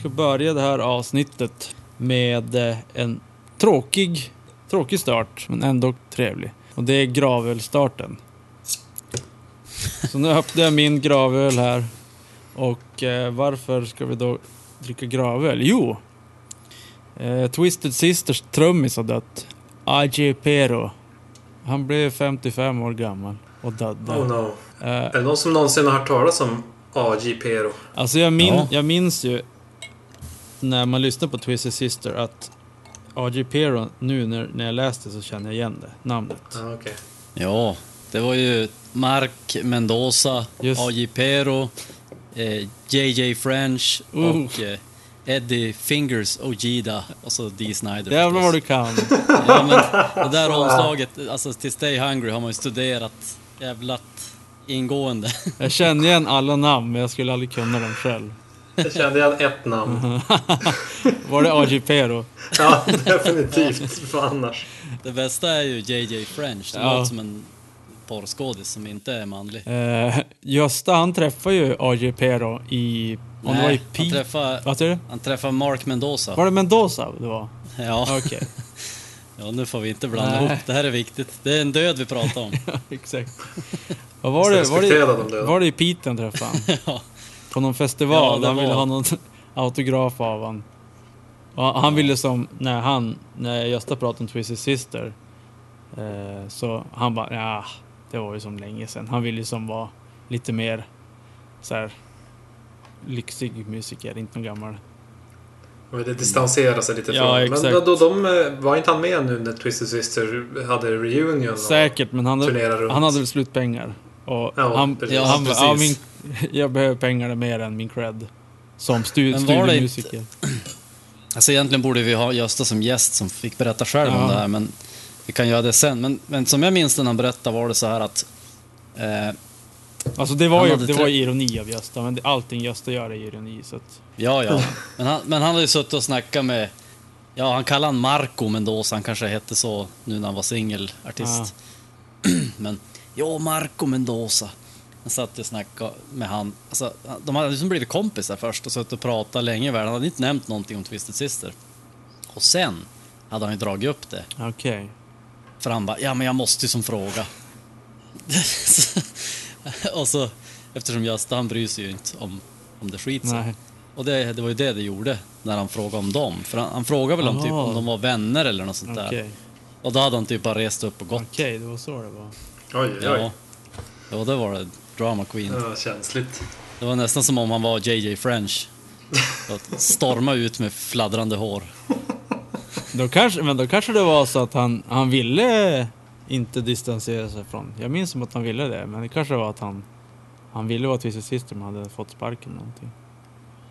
ska börja det här avsnittet med eh, en tråkig, tråkig start, men ändå trevlig. Och det är gravölstarten. Så nu öppnar jag min gravöl här. Och eh, varför ska vi då dricka gravöl? Jo! Eh, Twisted Sisters trummis har dött. AJ Pero. Han blev 55 år gammal och dödade. Oh no. Eh, Är det någon som någonsin har hört talas om A.J. Pero? Alltså jag, min, Ja. jag minns ju när man lyssnar på Twisted Sister att A.J. Pero, nu när, när jag läste så känner jag igen det, namnet. Ja, okej. Ja, det var ju Mark Mendoza. A.J. Pero, eh, J.J. French Uh. och eh, Eddie Fingers Ojeda och så Dee Snider. Jävlar vad du kan! Ja, men det där omslaget, alltså till Stay Hungry har man ju studerat jävlat ingående. Jag känner igen alla namn men jag skulle aldrig kunna dem själv. Jag kände igen ett namn. Var det A.J. Pero? Ja, definitivt. Vad annars? Det bästa är ju J.J. French, det Ja. låter som en porrskådis som inte är manlig. Eh, Gösta han träffade ju A.J. Pero i... Om det var i han Pete... träffade, Vad säger du? han träffade Mark Mendoza. Var det Mendoza det var? Ja. Okej, Ja, nu får vi inte blanda Nej. ihop. Det här är viktigt. Det är en död vi pratar om. exakt. Vad var det? Var det, de döda. var det i Pete han träffade han? Ja. På någon Ja, festival, det han ville ha någon autograf av han. Och han ville som, när han, när Gösta pratade om Twisted Sister, eh, så han bara, ja, det var ju som länge sedan. Han ville ju som vara lite mer så här lyxig musiker, inte någon gammal. Man vill distansera sig lite Ja, från. exakt. Men då, de, eh, var inte han med nu när Twisted Sister hade reunion? och- Säkert, men han, runt. han hade väl slut pengar. Och Ja, han, precis. han bara, ja, min, precis. jag behöver pengar mer än min cred. Som stu, studiemusiker. Alltså egentligen borde vi ha Gösta som gäst som fick berätta själv om Ja. det här, men vi kan göra det sen. Men, men som jag minns när han berättade var det så här att eh, Alltså det var ju det var ironi av Gösta, men det, allting Gösta gör är ironi. Så att, Ja, ja. Men han, men han hade ju suttit och snackat med... Ja, han kallade han Marco Mendoza. Han kanske hette så nu när han var singelartist. Men, ja, Marco Mendoza. Han satt och snackade med han. Alltså, de hade liksom blivit kompisar först och suttit och pratat länge. väl. Han hade inte nämnt någonting om Twisted Sister. Och sen hade han ju dragit upp det. okej. För han bara, ja men jag måste ju som fråga. och så, eftersom Gösta han bryr sig ju inte om, om det sig. Nej. Och det, det var ju det det gjorde när han frågade om dem. För han, han frågade väl om, typ, om de var vänner eller något sånt Okej. där. Och då hade han typ bara rest upp och gått. Okej, det var så det var. Oj, oj, Ja. oj. ja, det var det. Drama Queen. Ja, känsligt. Det var nästan som om han var JJ French. Att storma ut med fladdrande hår. Då kanske, men då kanske det var så att han, han ville inte distansera sig från... Jag minns som att han ville det, men det kanske var att han... Han ville vara Twisted Sister men hade fått sparken eller någonting.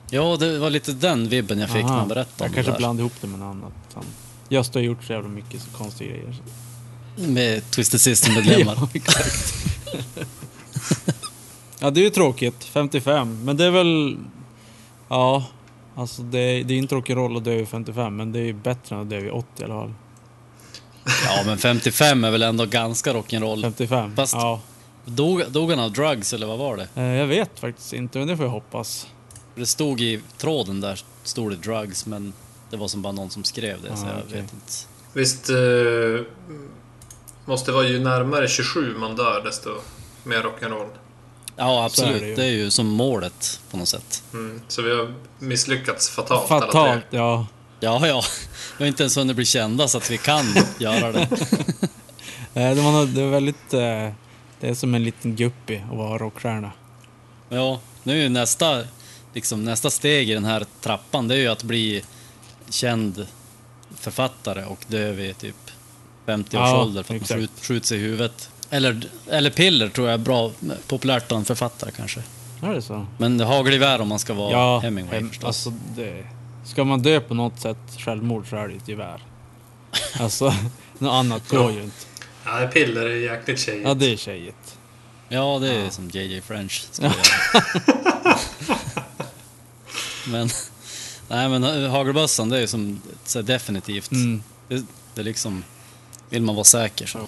Ja, det var lite den vibben jag fick när Aha. han berättade Jag om kanske det där. blandade ihop det med något annat. Han, Gösta har gjort så jävla mycket så konstiga grejer. Så. Med Twisted Sister-medlemmar. Ja, exakt. ja, det är ju tråkigt. 55. Men det är väl... Ja, alltså det, det är inte rock'n'roll att dö vid 55, men det är ju bättre än att dö vid 80 i alla fall. Ja, men 55 är väl ändå ganska rock'n'roll. 55? Fast- Ja. Dog, dog han av drugs eller vad var det? Eh, Jag vet faktiskt inte, men det får jag hoppas. Det stod i tråden där, stod det drugs, men det var som bara någon som skrev det, så Ah, jag okej. vet inte. Visst eh, måste vara ju närmare 27 man dör desto mer rock'n'roll. Ja, Så är absolut. det ju. det, är ju som målet på något sätt. Mm. Så vi har misslyckats fatalt alla Fatalt, tre. ja. Ja, ja. Vi har inte ens hunnit bli kända så att vi kan göra det. Eh, Det var, det var väldigt... eh, Det är som en liten guppy att vara rockstjärna. Ja, nu är ju nästa, liksom, nästa steg i den här trappan, det är ju att bli känd författare och dö vid typ 50 års Ja, ålder för att man exakt. skjut, skjuter sig i huvudet. Eller, eller piller tror jag är bra, populärt bland författare kanske. Är det så? Men hagelgevär om man ska vara Ja, Hemingway hem- förstås. alltså det... Ska man dö på något sätt självmord så är det ett gevär. Alltså, något annat går ju inte. Ja, piller är jäkligt tjejigt. Ja, det är tjejigt. Ja, det är som JJ French göra. men, nej men äh, hagelbössan det är ju som så definitivt. Mm. Det, det är liksom, vill man vara säker så.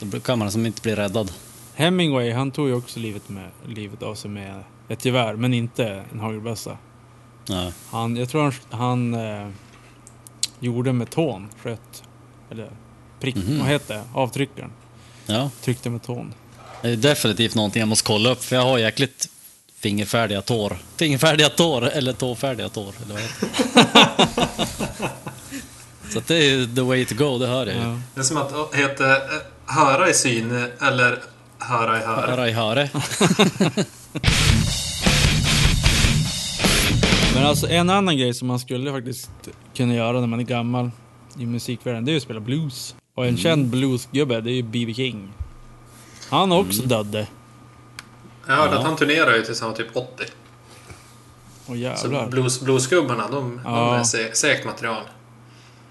Då kan man som inte bli räddad. Hemingway, han tog ju också livet, med, livet av sig med ett gevär, men inte en hagelbössa. Nej. Han, jag tror han, han eh, gjorde med tån, sköt, eller prick, Mhm. vad heter det? Avtryckaren. Ja, Tryckte med tån. det är definitivt någonting jag måste kolla upp för jag har jäkligt fingerfärdiga tår. Fingerfärdiga tår, eller tåfärdiga tår, eller vad heter det? Så att det är the way to go, det hör jag ju. Ja. Det är som att heta eh, höra i syn eller höra i hör. Höra i höre. Men alltså en annan grej som man skulle faktiskt kunna göra när man är gammal i musikvärlden, det är ju att spela blues. Och en känd bluesgubbe, det är ju B.B. King. Han har också dödde. Jag hörde Ja. att han turnerar ju tills han var typ 80. Åh Så jävlar. blues, bluesgubbarna, de, de Ja. är se, segt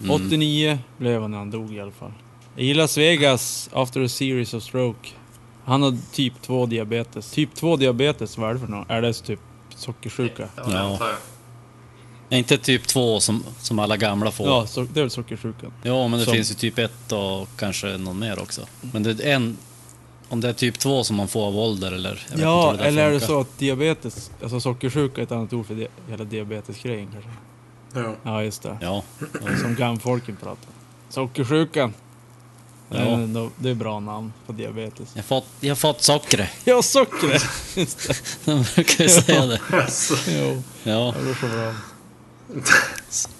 material. 89 blev han när han dog i alla fall. I Las Vegas, after a series of stroke. Han har typ 2 diabetes. Typ 2 diabetes, vad är det för något? Är det typ sockersjuka? Ja, Ja. jag. Inte typ två som, som alla gamla får. Ja, så, det är väl sockersjukan. Ja, men det Som- finns ju typ ett och kanske någon mer också. Men det är en... Om det är typ två som man får av ålder eller... jag vet Ja, eller är det funkar. så att diabetes, alltså sockersjuka är ett annat ord för di hela diabetesgrejen kanske? Ja. Ja, just det. Ja, Ja, Som gamfolken pratar. Sockersjukan. Det är Ja. ändå- Det är bra namn på diabetes. jag har fått, jag har fått sockret. Ja, sockret! Just det. De brukar ju säga det. Alltså, Jo, Ja, det går så bra.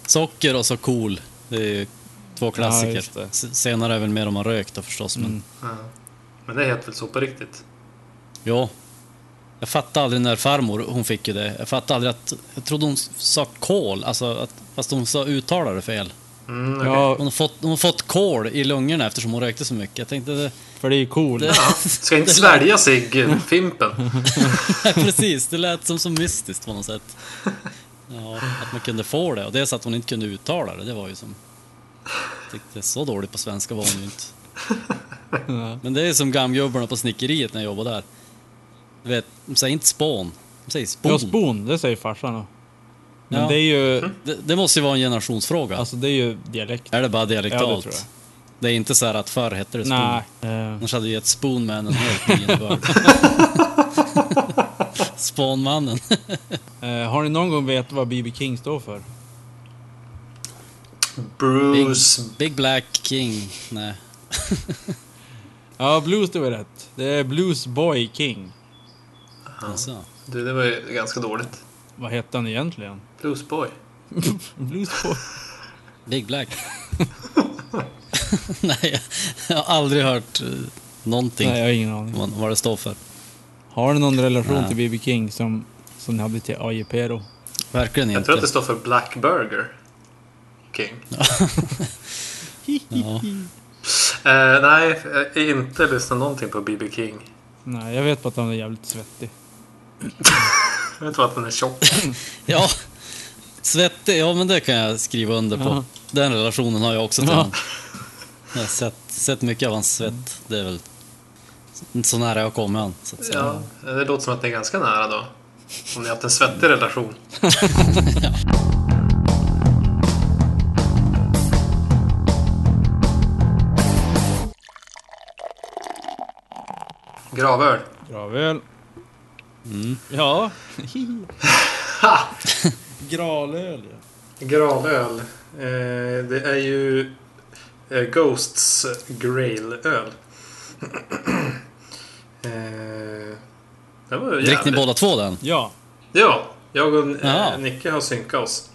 socker och så cool. Det är ju två klassiker. det. S- Senare är väl mer om man rökt då förstås, men... Mm. ja. Men det heter väl så på riktigt? Ja. Jag fattade aldrig när farmor, hon fick ju det. Jag fattade aldrig att... Jag trodde hon sa kol, alltså att, fast hon sa uttalade fel. Mm. Ja, Hon har, fått, hon har fått kol i lungorna eftersom hon rökte så mycket. Jag tänkte det... för det är ju cool. det Ja, Ska inte svälja sig Fimpen. Nej, precis, det lät som så mystiskt på något sätt. Ja, att man kunde få det. Och dels att hon inte kunde uttala det, det var ju som... Jag tyckte så dåligt på svenska var hon ju inte. Men det är som gamgubbarna på snickeriet när jag jobbade där. Du vet, de säger inte spån. De säger spon. Ja, spon, det säger farsan. då. Men Ja. det är ju, Det, det måste ju vara en generationsfråga. alltså det är ju dialekt. är det bara Ja, dialektalt? det tror jag. Det är inte så här att förr hette det spon. Nej. Eh, Annars hade vi gett Spoonman en helt ny innebörd. Spånmannen. eh, har ni någon gång vetat vad B.B. King står för? Big, Bruce... Big Black King. Nej. Ja, blues det var rätt. Det är Blues Boy King. Alltså. Du, det var ju ganska dåligt. Vad hette han egentligen? Bluesboy. Blues Boy. Big Black. Nej, jag har aldrig hört eh, någonting Nej, jag har ingen aning. vad, vad det står för. Har ni någon relation Nej. till B.B. King som, som ni hade till AJP då? Verkligen Jag inte. tror att det står för Black Burger King. Ja. Eh, nej, jag har inte lyssnat någonting på B.B. King. Nej, jag vet bara att han är jävligt svettig. Jag bara att den är tjock. ja, svettig. Ja, men det kan jag skriva under på. Ja. Den relationen har jag också till Ja. honom. Jag har sett, sett mycket av hans svett. Det är väl så nära jag kommit han. Så att säga. Ja, det låter som att det är ganska nära då. Om ni har haft en svettig relation. Gravöl. Gravöl. Mm. Ja. Gralöl, ja. Gravöl. Eh, det är ju eh, Ghosts Grail-öl. eh, det var ju Drick ni båda två den? Ja. Ja, jag och eh, Nicke har synkat oss.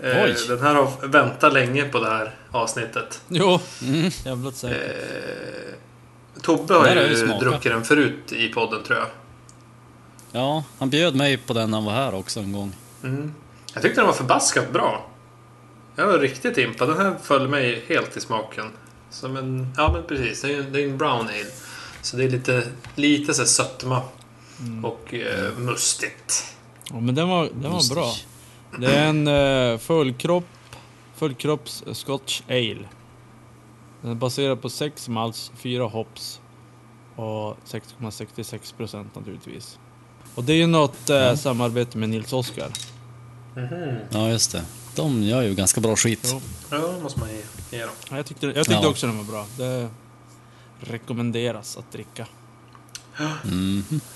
Eh, Oj. den här har väntat länge på det här avsnittet. Jo. Mm. Jävligt säkert. Eh, Tobbe har ju ju druckit den förut i podden tror jag. Ja, han bjöd mig på den när han var här också en gång. Mm. Jag tyckte den var förbaskat bra. Jag var riktigt impad. Den här föll mig helt i smaken. Som en... Ja men precis, det är ju det är en brown ale. Så det är lite, lite så sötma. Och eh, mustigt. Ja, men den var, den var bra. Det är en uh, fullkropp, fullkropps Scotch Ale. Den är baserad på 6 malts, 4 hops och 6,66 procent naturligtvis. Och det är ju något eh, samarbete med Nils Oskar. Mhm. Ja, just det. De gör ju ganska bra skit. Jo. Ja, det måste man ge, ge dem. Ja, jag tyckte, jag tyckte Ja. också den var bra. Det rekommenderas att dricka.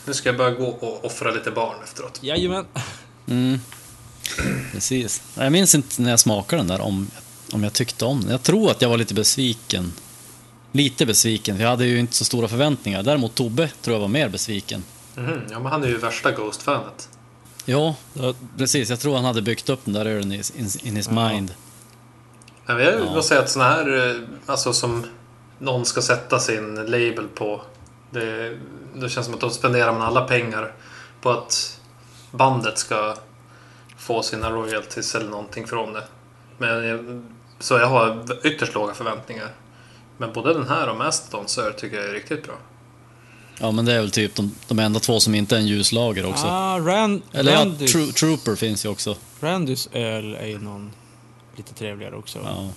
Nu ska jag bara gå och offra lite barn efteråt. Jajamän. Mm. Precis. Jag minns inte när jag smakade den där om, om jag tyckte om den. Jag tror att jag var lite besviken. Lite besviken, för jag hade ju inte så stora förväntningar. Däremot Tobbe tror jag var mer besviken. Mhm, Ja, men han är ju värsta Ghost-fanet. Ja, Ja, precis. Jag tror han hade byggt upp den där ölen in, his Ja. mind. Men jag Ja. måste säga att såna här, eh, alltså som någon ska sätta sin label på. Det, det känns som att då spenderar man alla pengar på att bandet ska få sina royalties eller någonting från det. Men jag, så jag har ytterst låga förväntningar. Men både den här och Mastodon Sir tycker jag är riktigt bra. Ja, men det är väl typ de, de enda två som inte är en ljuslager också. Ah, Rand, Eller ja, Randys, Tro, Trooper finns ju också. Randys öl är ju någon lite trevligare också. Ja.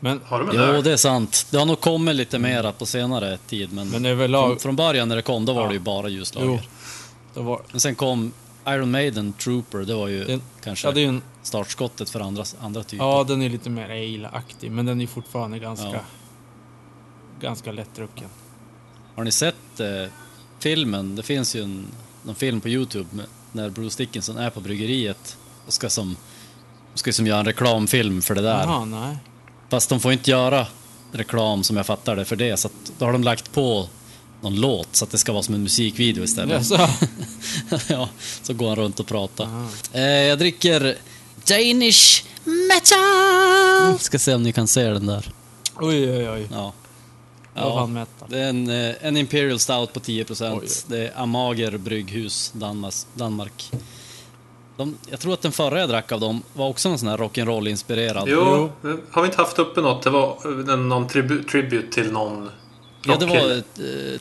Men, Har de en Jo, det är sant. Det har nog kommit lite mera på senare tid, men, men överlag... från, från början när det kom, då var Ja. det ju bara Jo, ljuslager. det var, Men sen kom Iron Maiden Trooper, det var ju Den- kanske ja, det är ju en, startskottet för andra, andra typer. ja, den är lite mer ale-aktig, men den är fortfarande ganska, Ja. ganska lättdrucken. Har ni sett eh, filmen? Det finns ju en, någon film på Youtube med, när Bruce Dickinson är på bryggeriet och ska som, ska som göra en reklamfilm för det där. Jaha, nej. Fast de får inte göra reklam som jag fattar det för det, så att, då har de lagt på någon låt så att det ska vara som en musikvideo istället. Jaså? ja, så går han runt och pratar. Aha. Eh, jag dricker Danish metal. Ska se om ni kan se den där. Oj, oj, oj. Ja. Ja, fan det är en, eh, en Imperial Stout på 10%. Oj. Det är Amager Brygghus, Danmark. Danmark. De, jag tror att den förra jag drack av dem var också någon sån här rock'n'roll-inspirerad. Jo, har vi inte haft uppe något? Det var eh, någon tribu- tribute till någon Ja, det var eh,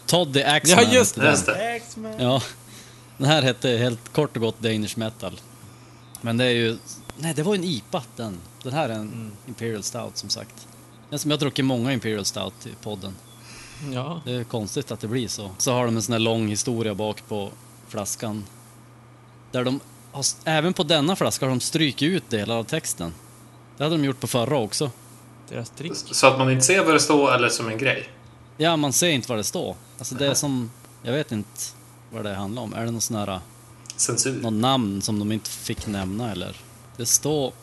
Todd the Axeman. Ja, just den. Det. X-Men. Ja, den här hette helt kort och gott Danish Metal. Men det är ju... Nej, det var en IPA den. Den här är en Mm. Imperial Stout som sagt. Är som jag har druckit många Imperial Stout i podden. Ja. Det är konstigt att det blir så. Så har de en sån här lång historia bak på flaskan. Där de, har, även på denna flaska har de strykit ut delar av texten. Det hade de gjort på förra också. Deras trick. Så att man inte ser vad det står eller som en grej. Ja, man ser inte vad det står. Alltså det är som, jag vet inte vad det handlar om. Är det någon sån här, Censur. någon namn som de inte fick nämna eller? Det står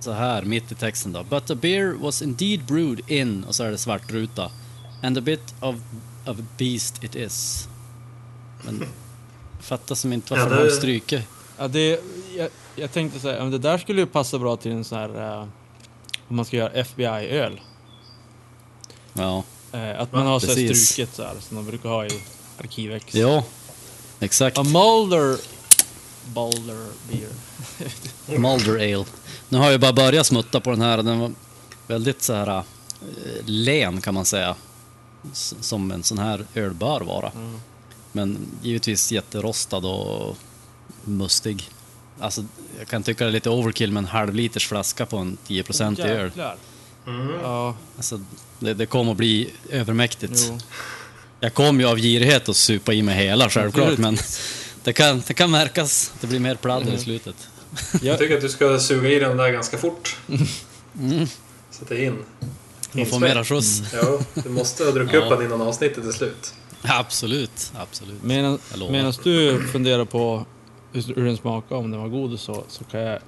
så här mitt i texten då. But the beer was indeed brewed in, och så är det svart ruta. And a bit of, of a beast it is. Men fattar som inte varför Ja, de det- har strykit. Ja, det, jag, jag tänkte säga, men det där skulle ju passa bra till en sån här... eh, om man ska göra FBI-öl. Ja, Eh, att man har så här Precis. struket så här, som de brukar ha i Arkivex. ja exakt. A Mulder... Boulder beer. Mulder Ale. Nu har jag bara börjat smutta på den här. Den var väldigt så här eh, len kan man säga. S- Som en sån här öl bör vara. Mm. Men givetvis jätterostad och mustig. Alltså, jag kan tycka det är lite overkill med en halvliters flaska på en 10% öl. Jäklar. Mm. Ja, Alltså, det, det kommer att bli övermäktigt. jo. Jag kom ju av girighet att supa i mig hela självklart, men det kan, det kan märkas. Det blir mer pladder i Mm. slutet. Jag tycker att du ska suga i den där ganska fort. Mm. Sätta in. Man får mera skjuts. Ja, du måste ha druckit Ja. upp den innan avsnittet är slut. Absolut, absolut. Medan, du funderar på hur den smakar, om den var god och så, så kan jag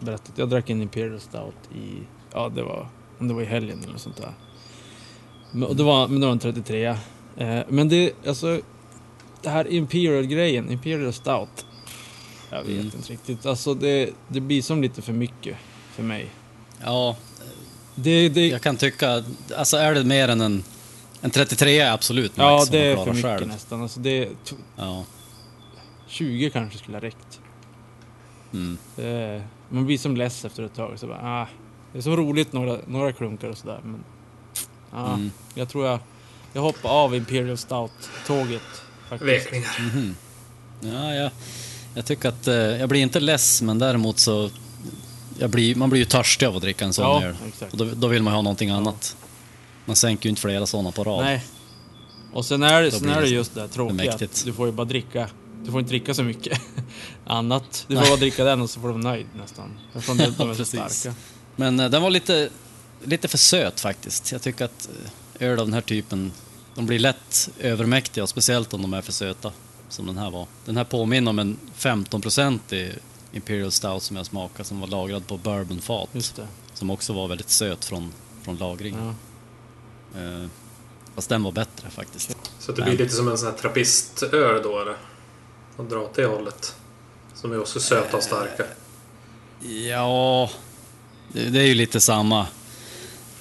berätta att jag drack en Imperial Stout i, ja det var, om det var i helgen eller sånt där. Men, och det var, men det var en 33. Eh, men det, alltså, det här Imperial-grejen, Imperial Stout. Jag vet Mm. inte riktigt, alltså det, det blir som lite för mycket för mig. Ja, Det, det, jag kan tycka, alltså är det mer än en, en 33 är absolut max ja, det är för mycket själv. nästan. Alltså det, Ja, 20 kanske skulle ha räckt. mm. Man blir som less efter ett tag. Så bara, ah, det är så roligt några, några klunkar och sådär. Men ah, Mm. jag tror jag, jag hoppar av Imperial Stout-tåget. faktiskt. Vekningar. Mhm. ja, ja. Jag tycker att, eh, jag blir inte less, men däremot så, blir, man blir ju törstig av att dricka en sån Ja, öl. Och då, då vill man ju ha någonting annat. Man sänker ju inte flera sådana på rad. Nej. Och sen är det, sen är det just det här tråkiga att du får ju bara dricka. Du får inte dricka så mycket annat. Du får Nej. bara dricka den och så får du vara nöjd nästan. Eftersom de, är så starka. Men eh, den var lite, lite för söt faktiskt. Jag tycker att eh, öl av den här typen de blir lätt övermäktiga, speciellt om de är för söta. Som den här var. Den här påminner om en 15-procentig Imperial Stout som jag smakade som var lagrad på bourbonfat. Just det. Som också var väldigt söt från, från lagring. Ja. Eh, fast den var bättre faktiskt. Så att det blir lite som en sån här trappistöl då eller? Och dra åt det hållet. Som är också söta och starka. Ja, det, det är ju lite samma,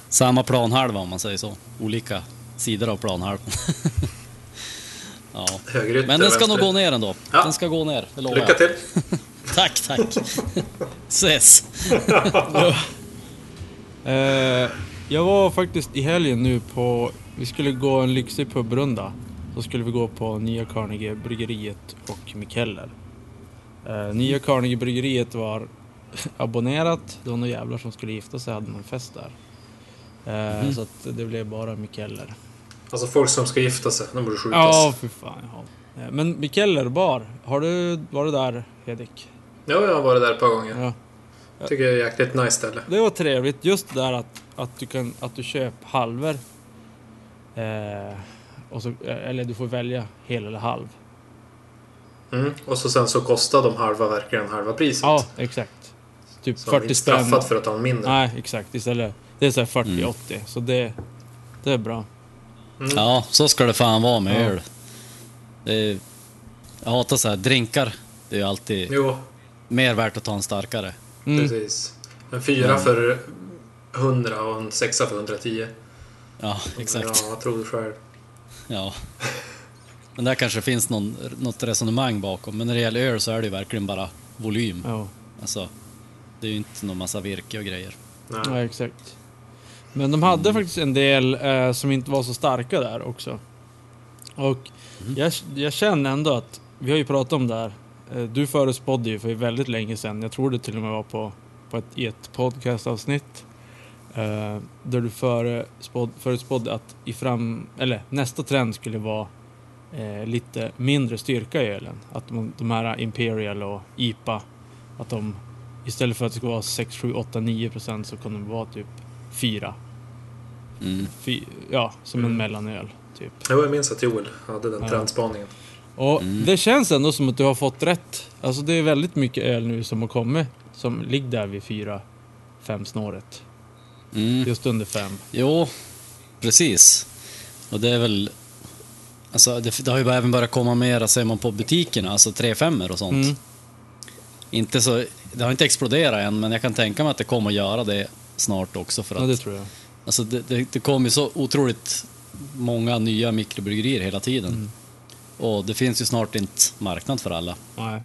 samma planhalva om man säger så. Olika sidor av planhalvan. ja. Högerytter, Men den ska nog vänster. gå ner ändå. Ja. Den ska gå ner, det lovar Lycka jag. till! Tack, tack. Ses. Eh, jag var faktiskt i helgen nu på... Vi skulle gå en lyxig pubrunda. Då skulle vi gå på Nya Carnegie bryggeriet och Mikkeller. Eh, Nya Carnegie bryggeriet var abonnerat. Det var några jävlar som skulle gifta sig hade någon fest där. Eh, Mhm. Så att det blev bara Mikkeller. Alltså folk som ska gifta sig, de borde skjutas. Ja, för fan. Ja. Eh, Men Mikkeller bar, har du varit där Hedik? Ja, jag har varit där ett par gånger. Ja. Tycker jag är jäkligt nice ställe. Det var trevligt, just det där att, att du kan att du köper halver. Eh, och så, eller du får välja hel eller halv. Mm. Och så sen så kostar de halva verkligen halva priset. Ja, exakt. Typ så de är 40 inte spänn. straffat för att ta en mindre. Nej, exakt. Istället. Det är så här Mm. 40-80. Så det, det är bra. Ja, så ska det fan vara med Ja. öl. Det är, jag hatar så här drinkar. Det är ju alltid Jo, mer värt att ta en starkare. Mm. precis. En fyra Men- för 100 och en sexa för 110. Ja, exakt. Ja, vad tror du själv? Ja. Men där kanske finns någon, något resonemang bakom. Men när det gäller öl så är det ju verkligen bara volym. Ja. Alltså, det är ju inte någon massa virke och grejer. Nej. ja, exakt. Men de hade faktiskt en del eh, som inte var så starka där också. Och Mm. jag, jag känner ändå att, vi har ju pratat om det här. Eh, du förutspådde ju för väldigt länge sedan, jag tror det till och med var på, på ett, i ett podcastavsnitt. Eh, där du förutspådde, förutspådde att i fram, eller nästa trend skulle vara eh, lite mindre styrka i ölen. Att de, de här Imperial och IPA, att de istället för att det ska vara 6, 7, 8, 9 procent så kan de vara typ 4. Mm. Fy, ja, som en Mm. mellanöl. Typ. Jo, jag minns att Joel hade den Ja. trendspaningen. Och Mm. det känns ändå som att du har fått rätt. Alltså det är väldigt mycket öl nu som har kommit. Som ligger där vid 4-5 snåret. Mm. Just under 5. Jo, precis. Och det är väl... Alltså det, det har ju även börjat komma mera, ser man på butikerna, alltså 3 och sånt. Mm. Inte så, det har inte exploderat än, men jag kan tänka mig att det kommer att göra det snart också. För Ja, att, det tror jag. Alltså det, det, det kommer ju så otroligt många nya mikrobryggerier hela tiden. Mm. Och det finns ju snart inte marknad för alla. Nej.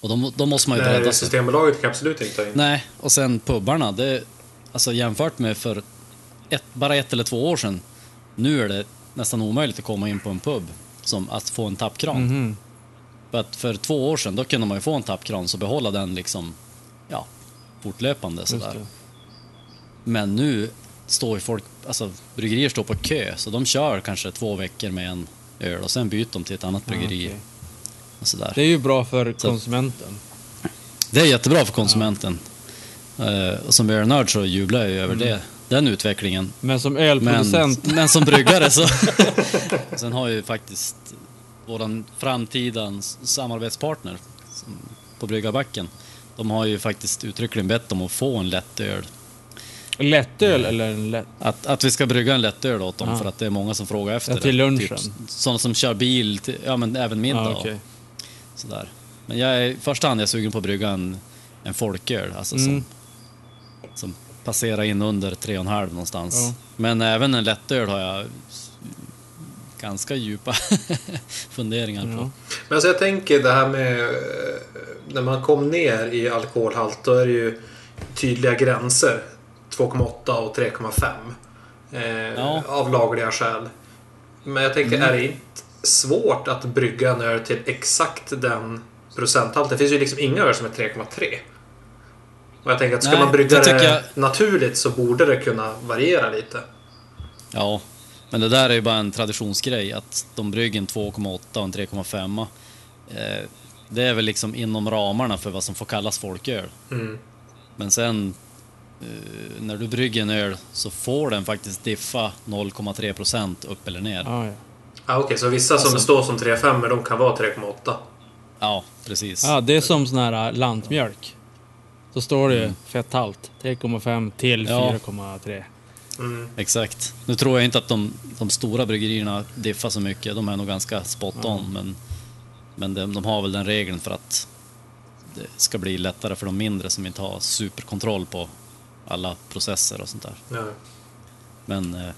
Och då, då måste man ju bredda sig. Systembolaget kan absolut inte ta in. Nej, och sen pubbarna, det, alltså jämfört med för ett, bara ett eller två år sedan, nu är det nästan omöjligt att komma in på en pub som att få en tappkran. Mhm. För att för två år sedan, då kunde man ju få en tappkran så behålla den liksom, ja, fortlöpande sådär. Men nu står ju folk, alltså bryggerier står på kö, så de kör kanske två veckor med en öl och sen byter de till ett annat Ja, bryggeri okej. och sådär. Det är ju bra för Så- konsumenten. Det är jättebra för konsumenten. Eh, och som ölnörd så jublar jag ju över det, den utvecklingen. Men som Men, ölproducent. men som bryggare så... Sen har ju faktiskt våran framtida samarbetspartner på Bryggarbacken, de har ju faktiskt uttryckligen bett om att få en lättöl. Lättöl eller en lätt... Att, att vi ska brygga en lättöl åt dem Ja. för att det är många som frågar efter Ja, till det. lunchen. Typ, sådana som kör bil, till, ja men även middag Ja, och sådär. Men jag är i första hand är jag sugen på att brygga en, en folköl, alltså Mm. som, som passerar in under 3,5 någonstans. Ja. Men även en lättöl har jag ganska djupa funderingar på. Ja. Men alltså jag tänker det här med eh, när man kom ner i alkoholhalt då är det ju tydliga gränser. 2,8 och 3,5. Eh, Ja. Av lagliga skäl. Men jag tänker, är det inte svårt att brygga en öl till exakt den procenthalten? Det finns ju liksom inga öl som är 3,3. Och jag tänker att ska Nej, man brygga det det, jag- naturligt så borde det kunna variera lite. Ja, men det där är ju bara en traditionsgrej att de brygger en 2,8 och en 3,5. Eh, det är väl liksom inom ramarna för vad som får kallas folköl. Mm. Men sen när du brygger en öl så får den faktiskt diffa 0,3% upp eller ner. Ja, ja. Ah, Okej, så vissa som Alltså- står som 3,5 de kan vara 3,8. Ja, precis. ja, det är som sån här äh, lantmjölk. Så står det ju fetthalt. 3,5 till Ja. 4,3. Mm. Exakt. Nu tror jag inte att de, de stora bryggerierna diffar så mycket. De är nog ganska spot on. Men, men de, de har väl den regeln för att det ska bli lättare för de mindre som inte har superkontroll på alla processer och sånt där. Ja. Men eh,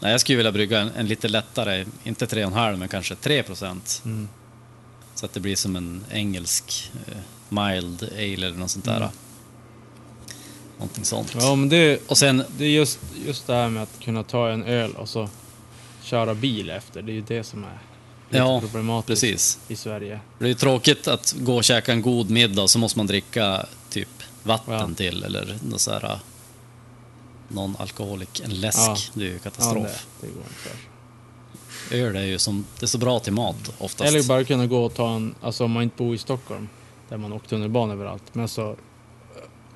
nej, jag skulle vilja brygga en, en lite lättare, inte 3,5 men kanske 3 procent. Mm. Så att det blir som en engelsk eh, mild ale eller något sånt där. Någonting sånt. Ja, men det, Och sen, det är just, just det här med att kunna ta en öl och så köra bil efter. Det är ju det som är lite Ja, problematiskt precis. i Sverige. Det är ju tråkigt att gå och käka en god middag och så måste man dricka typ vatten Ja. till eller något så här, någon alkoholik, en läsk. Ja. Det är ju Ja, katastrof. det, det går inte. Öl är ju som, det är så bra till mat oftast. Eller bara kunna gå och ta en, alltså om man inte bor i Stockholm, där man åker tunnelbana överallt. Men så,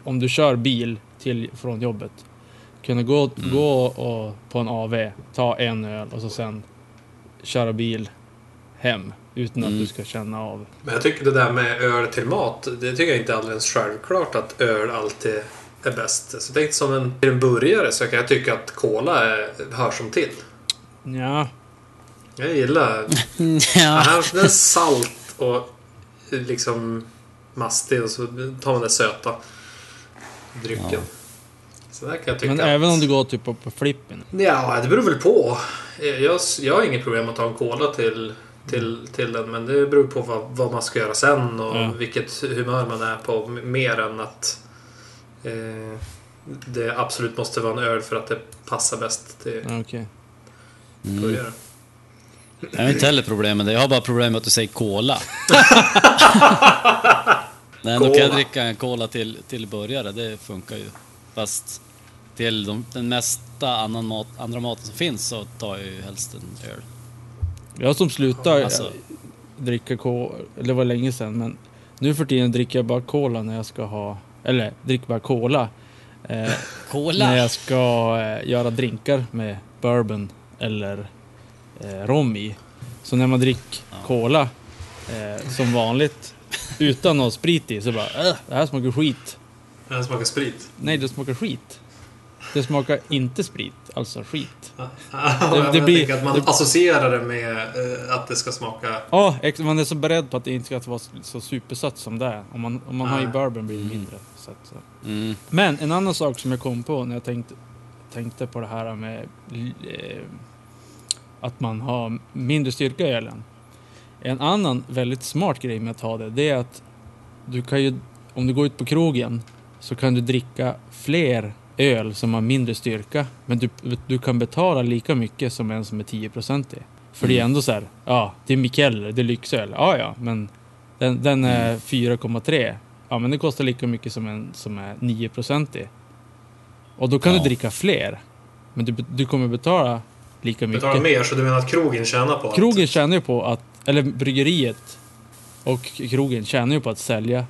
om du kör bil till, från jobbet, kunna gå, Mm. gå och, på en AV, ta en öl och så sen köra bil hem utan att Mm. du ska känna av. Men jag tycker det där med öl till mat, det tycker jag inte är alldeles självklart att öl alltid är bäst. Så tänk som en, en burgare så kan jag tycka att cola är, hör som till. Ja, Jag gillar... ja. Den är salt och liksom mastig och så tar man den söta drycken. Ja. Så där kan jag tycka men att... även om du går typ på, på flippen. Ja, det beror väl på. Jag, jag har inget problem att ta en cola till, till, till den, men det beror på vad, vad man ska göra sen och Ja. vilket humör man är på. Mer än att eh, det absolut måste vara en öl för att det passar bäst till Ja, Okej. Mm. burgare. Jag har inte heller problem med det. Jag har bara problem med att du säger cola. Nej, då kan jag Cola. dricka en cola till, till burgare. Det funkar ju. Fast till de, den mesta annan mat, andra maten som finns så tar jag ju helst en öl. Jag som slutar Alltså, dricka cola, det var länge sedan, men nu för tiden dricker jag bara cola när jag ska ha, eller dricker bara cola. Eh, cola! när jag ska eh, göra drinkar med bourbon eller eh, rom i. Så när man dricker Ja. cola eh, som vanligt utan någon sprit i så bara äh, det här smakar skit. Den smakar sprit. Nej, det smakar skit. Det smakar inte sprit, alltså skit. det, det det blir- att man det- associerar det med eh, att det ska smaka... Ja, man är så beredd på att det inte ska vara så supersött som det är. Om man, om man har i bourbon blir det mindre sött. Så. Mm. Men en annan sak som jag kom på när jag tänkte, tänkte på det här med eh, att man har mindre styrka i ölen. En annan väldigt smart grej med att ha det, det är att du kan ju, om du går ut på krogen så kan du dricka fler öl som har mindre styrka. Men du, du kan betala lika mycket som en som är 10% i. För det är Mm. ändå så här, ja, det är Mikkeller, det är lyxöl. Ja, ja, men den, den är 4,3. Ja, men det kostar lika mycket som en som är 9% i. Och då kan Ja. du dricka fler. Men du, du kommer betala lika mycket. Betala mer, så du menar att krogen tjänar på Krogen att... tjänar ju på att, eller bryggeriet och krogen tjänar ju på att sälja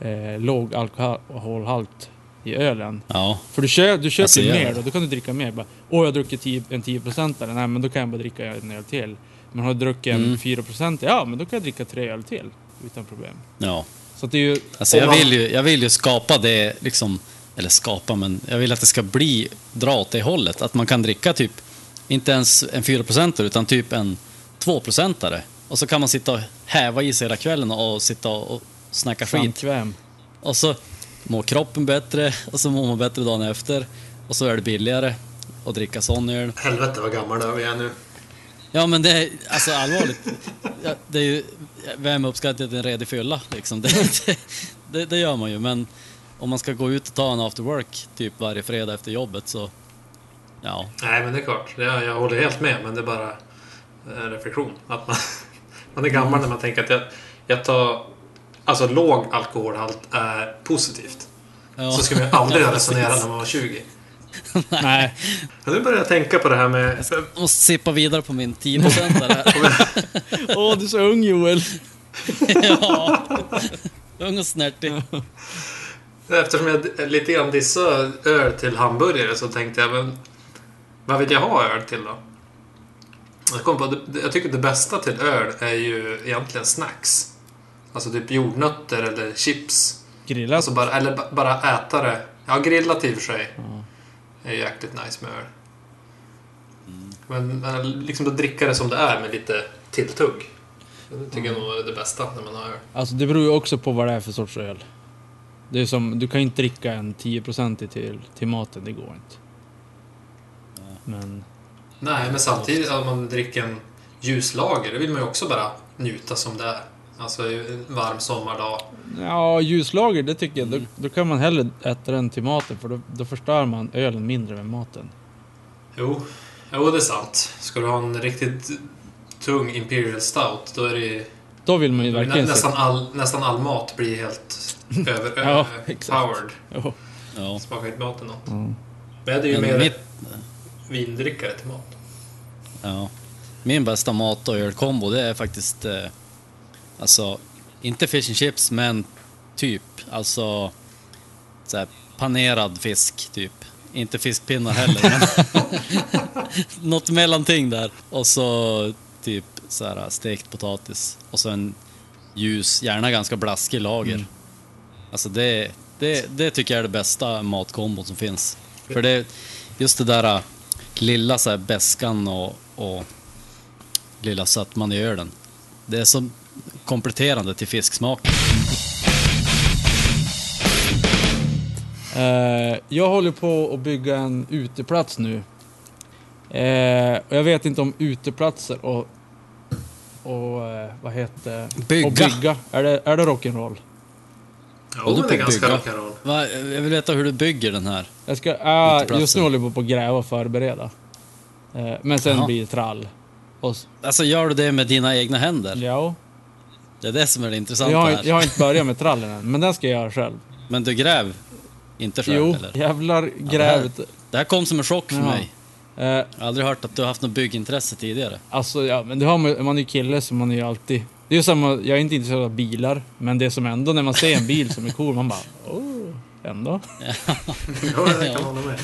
eh, låg alkoholhalt i ölen. Ja, För du, kö, du köper ju mer då, då kan du dricka mer. Bara, Åh, jag har druckit 10, en 10-procentare. Nej, men då kan jag bara dricka en öl till. Men har du druckit en Mm. 4% ja men då kan jag dricka tre öl till. Utan problem. ja. Så det är ju... Alltså jag vill, ju, jag vill ju skapa det, liksom, eller skapa, men jag vill att det ska bli, dra åt det hållet. Att man kan dricka typ, inte ens en 4% utan typ en 2% Och så kan man sitta och häva i sig hela kvällen och sitta och snacka skit. Samkväm. Och så mår kroppen bättre, och så mår man bättre dagen efter. Och så är det billigare att dricka sån öl. Helvete vad gammal vi är nu. Ja men det är alltså allvarligt. Det är ju, vem uppskattar en redig fylla liksom? Det, det, det, det gör man ju men om man ska gå ut och ta en after work typ varje fredag efter jobbet så ja. Nej, men det är klart. Jag, jag håller helt med, men det är bara en reflektion. Att man, man är gammal när man tänker att jag, jag tar... Alltså låg alkoholhalt är positivt. ja. Så ska man aldrig Ja, resonera när man var 20. Nej. Men nu börjar jag tänka på det här med... Jag måste sippa vidare på min 10 här. Åh, du är så ung Joel. ja. Ung och snärtig. Eftersom jag lite grann dissade öl till hamburgare så tänkte jag, men vad vill jag ha öl till då? Jag, kom på, jag tycker det bästa till öl är ju egentligen snacks. Alltså typ jordnötter eller chips. Grillat? Alltså bara, eller ba- bara äta det. Ja, grillat i och för sig. är ju jäkligt nice med öl. Men, men liksom att dricka det som det är med lite tilltugg. Det tycker jag nog är det bästa när man har öl. Alltså det beror ju också på vad det är för sorts öl. Det är som, du kan inte dricka en 10% till, till maten, det går inte. Men, Nej, men samtidigt om man dricker en ljuslager, det vill man ju också bara njuta som det är. Alltså en varm sommardag. ja ljuslager det tycker jag, då, då kan man hellre äta den till maten för då, då förstör man ölen mindre med maten. Jo, jo det är sant. Ska du ha en riktigt tung Imperial Stout, då är det ju... Då vill man ju Nä, verkligen nästan, all, nästan all mat blir helt över, Ja, powered. Ja. Smakar inte maten något. Mm. Men det är ju Men mer mitt, vindrickare till mat. ja. Min bästa mat och ölkombo det är faktiskt... Eh, alltså, inte fish and chips, men typ. Alltså... Så här, panerad fisk, typ. Inte fiskpinnar heller, men... Något mellanting där. Och så typ så här stekt potatis. Och så en ljus, gärna ganska blaskig lager. Alltså det, det, det tycker jag är det bästa matkombon som finns. För det, just det där äh, lilla så här beskan och, och lilla sötman i ölen. Det är så kompletterande till fisksmaken. Eh, jag håller på att bygga en uteplats nu. Eh, och jag vet inte om uteplatser och, och eh, vad heter Bygga. Och bygga. Är det, är det rock'n'roll? Jo, det är ganska rock'n'roll. Va, jag vill veta hur du bygger den här. Jag ska, Uteplatser. just nu håller jag på att gräva och förbereda. Eh, men sen Jaha. blir det trall. Och, Alltså gör du det med dina egna händer? ja, Det är det som är det intressanta jag, har, här. inte- jag har inte börjat med trallen än, men den ska jag göra själv. Men du gräv inte själv jo, eller? jävlar grävet. Det här kom som en chock för Ja. mig. Eh, Jag har aldrig hört att du har haft något byggintresse tidigare. Alltså ja, men det har man, man är ju kille så man är ju alltid... Det är ju samma, jag är inte intresserad av bilar, men det är som ändå när man ser en bil som är cool, man bara oh, ändå. Jo, det kan man hålla med.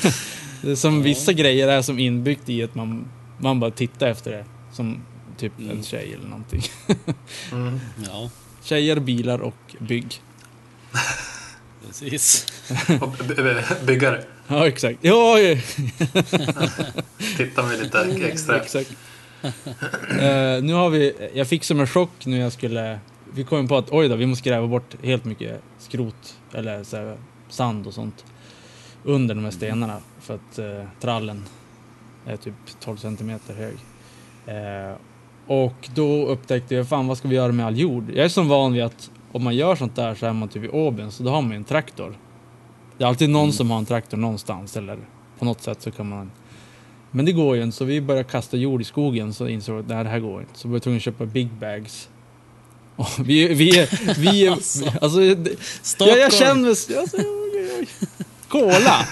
Det är som vissa grejer är som inbyggt i att man, man bara tittar efter det. Som typ en tjej eller någonting. Mm. Ja, Tjejer, bilar och bygg. precis. Och byggare. Ja, exakt. Ja, ja, Titta med lite extra. exakt. Eh, nu har vi, jag fick som en chock när jag skulle, vi kom på att oj då, vi måste gräva bort helt mycket skrot eller så här, sand och sånt under de här stenarna för att eh, trallen är typ 12 centimeter hög. Eh, och då upptäckte jag, fan vad ska vi göra med all jord? Jag är så van vid att om man gör sånt där så är man typ i Åben, så då har man ju en traktor. Det är alltid någon som har en traktor någonstans eller på något sätt så kan man men det går ju inte, så vi började kasta jord i skogen så insåg vi att nej, det här går inte. Så vi var tvungna att köpa big bags. Och vi, vi, vi, Alltså. alltså, det- Stockholm, jag, jag känner, alltså. Kola!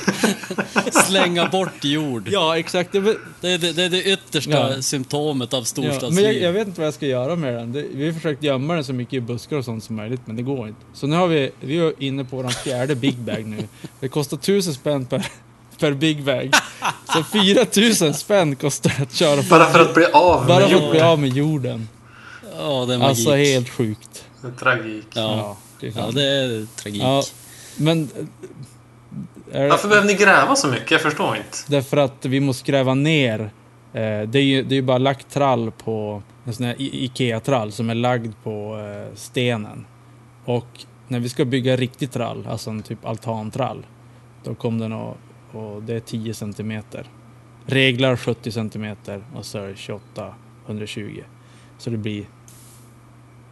slänga bort jord. Ja, exakt. Det, är det, det är det yttersta Ja. symptomet av ja, storstadsliv. men jag, jag vet inte vad jag ska göra med den. Det, vi har försökt gömma den så mycket i buskar och sånt som möjligt, men det går inte. Så nu har vi, vi är inne på vår fjärde big bag nu. Det kostar tusen spänn per, per big bag. Så 4000 spänn kostar det att köra på. Bara för att bli av Bara med för att bli av med jorden. Ja, det är magik. Alltså helt sjukt. Det är Tragik. Ja, det är ja det är tragik. Ja, men... eh, Varför behöver ni gräva så mycket? Jag förstår inte. därför att vi måste gräva ner. Eh, det är ju det är bara lagt trall på... En sån här Ikea-trall som är lagd på eh, stenen. Och när vi ska bygga riktig trall, alltså en typ altantrall. Då kom den och, och det är 10 centimeter. Reglar 70 centimeter och så är det 28, 120. Så det blir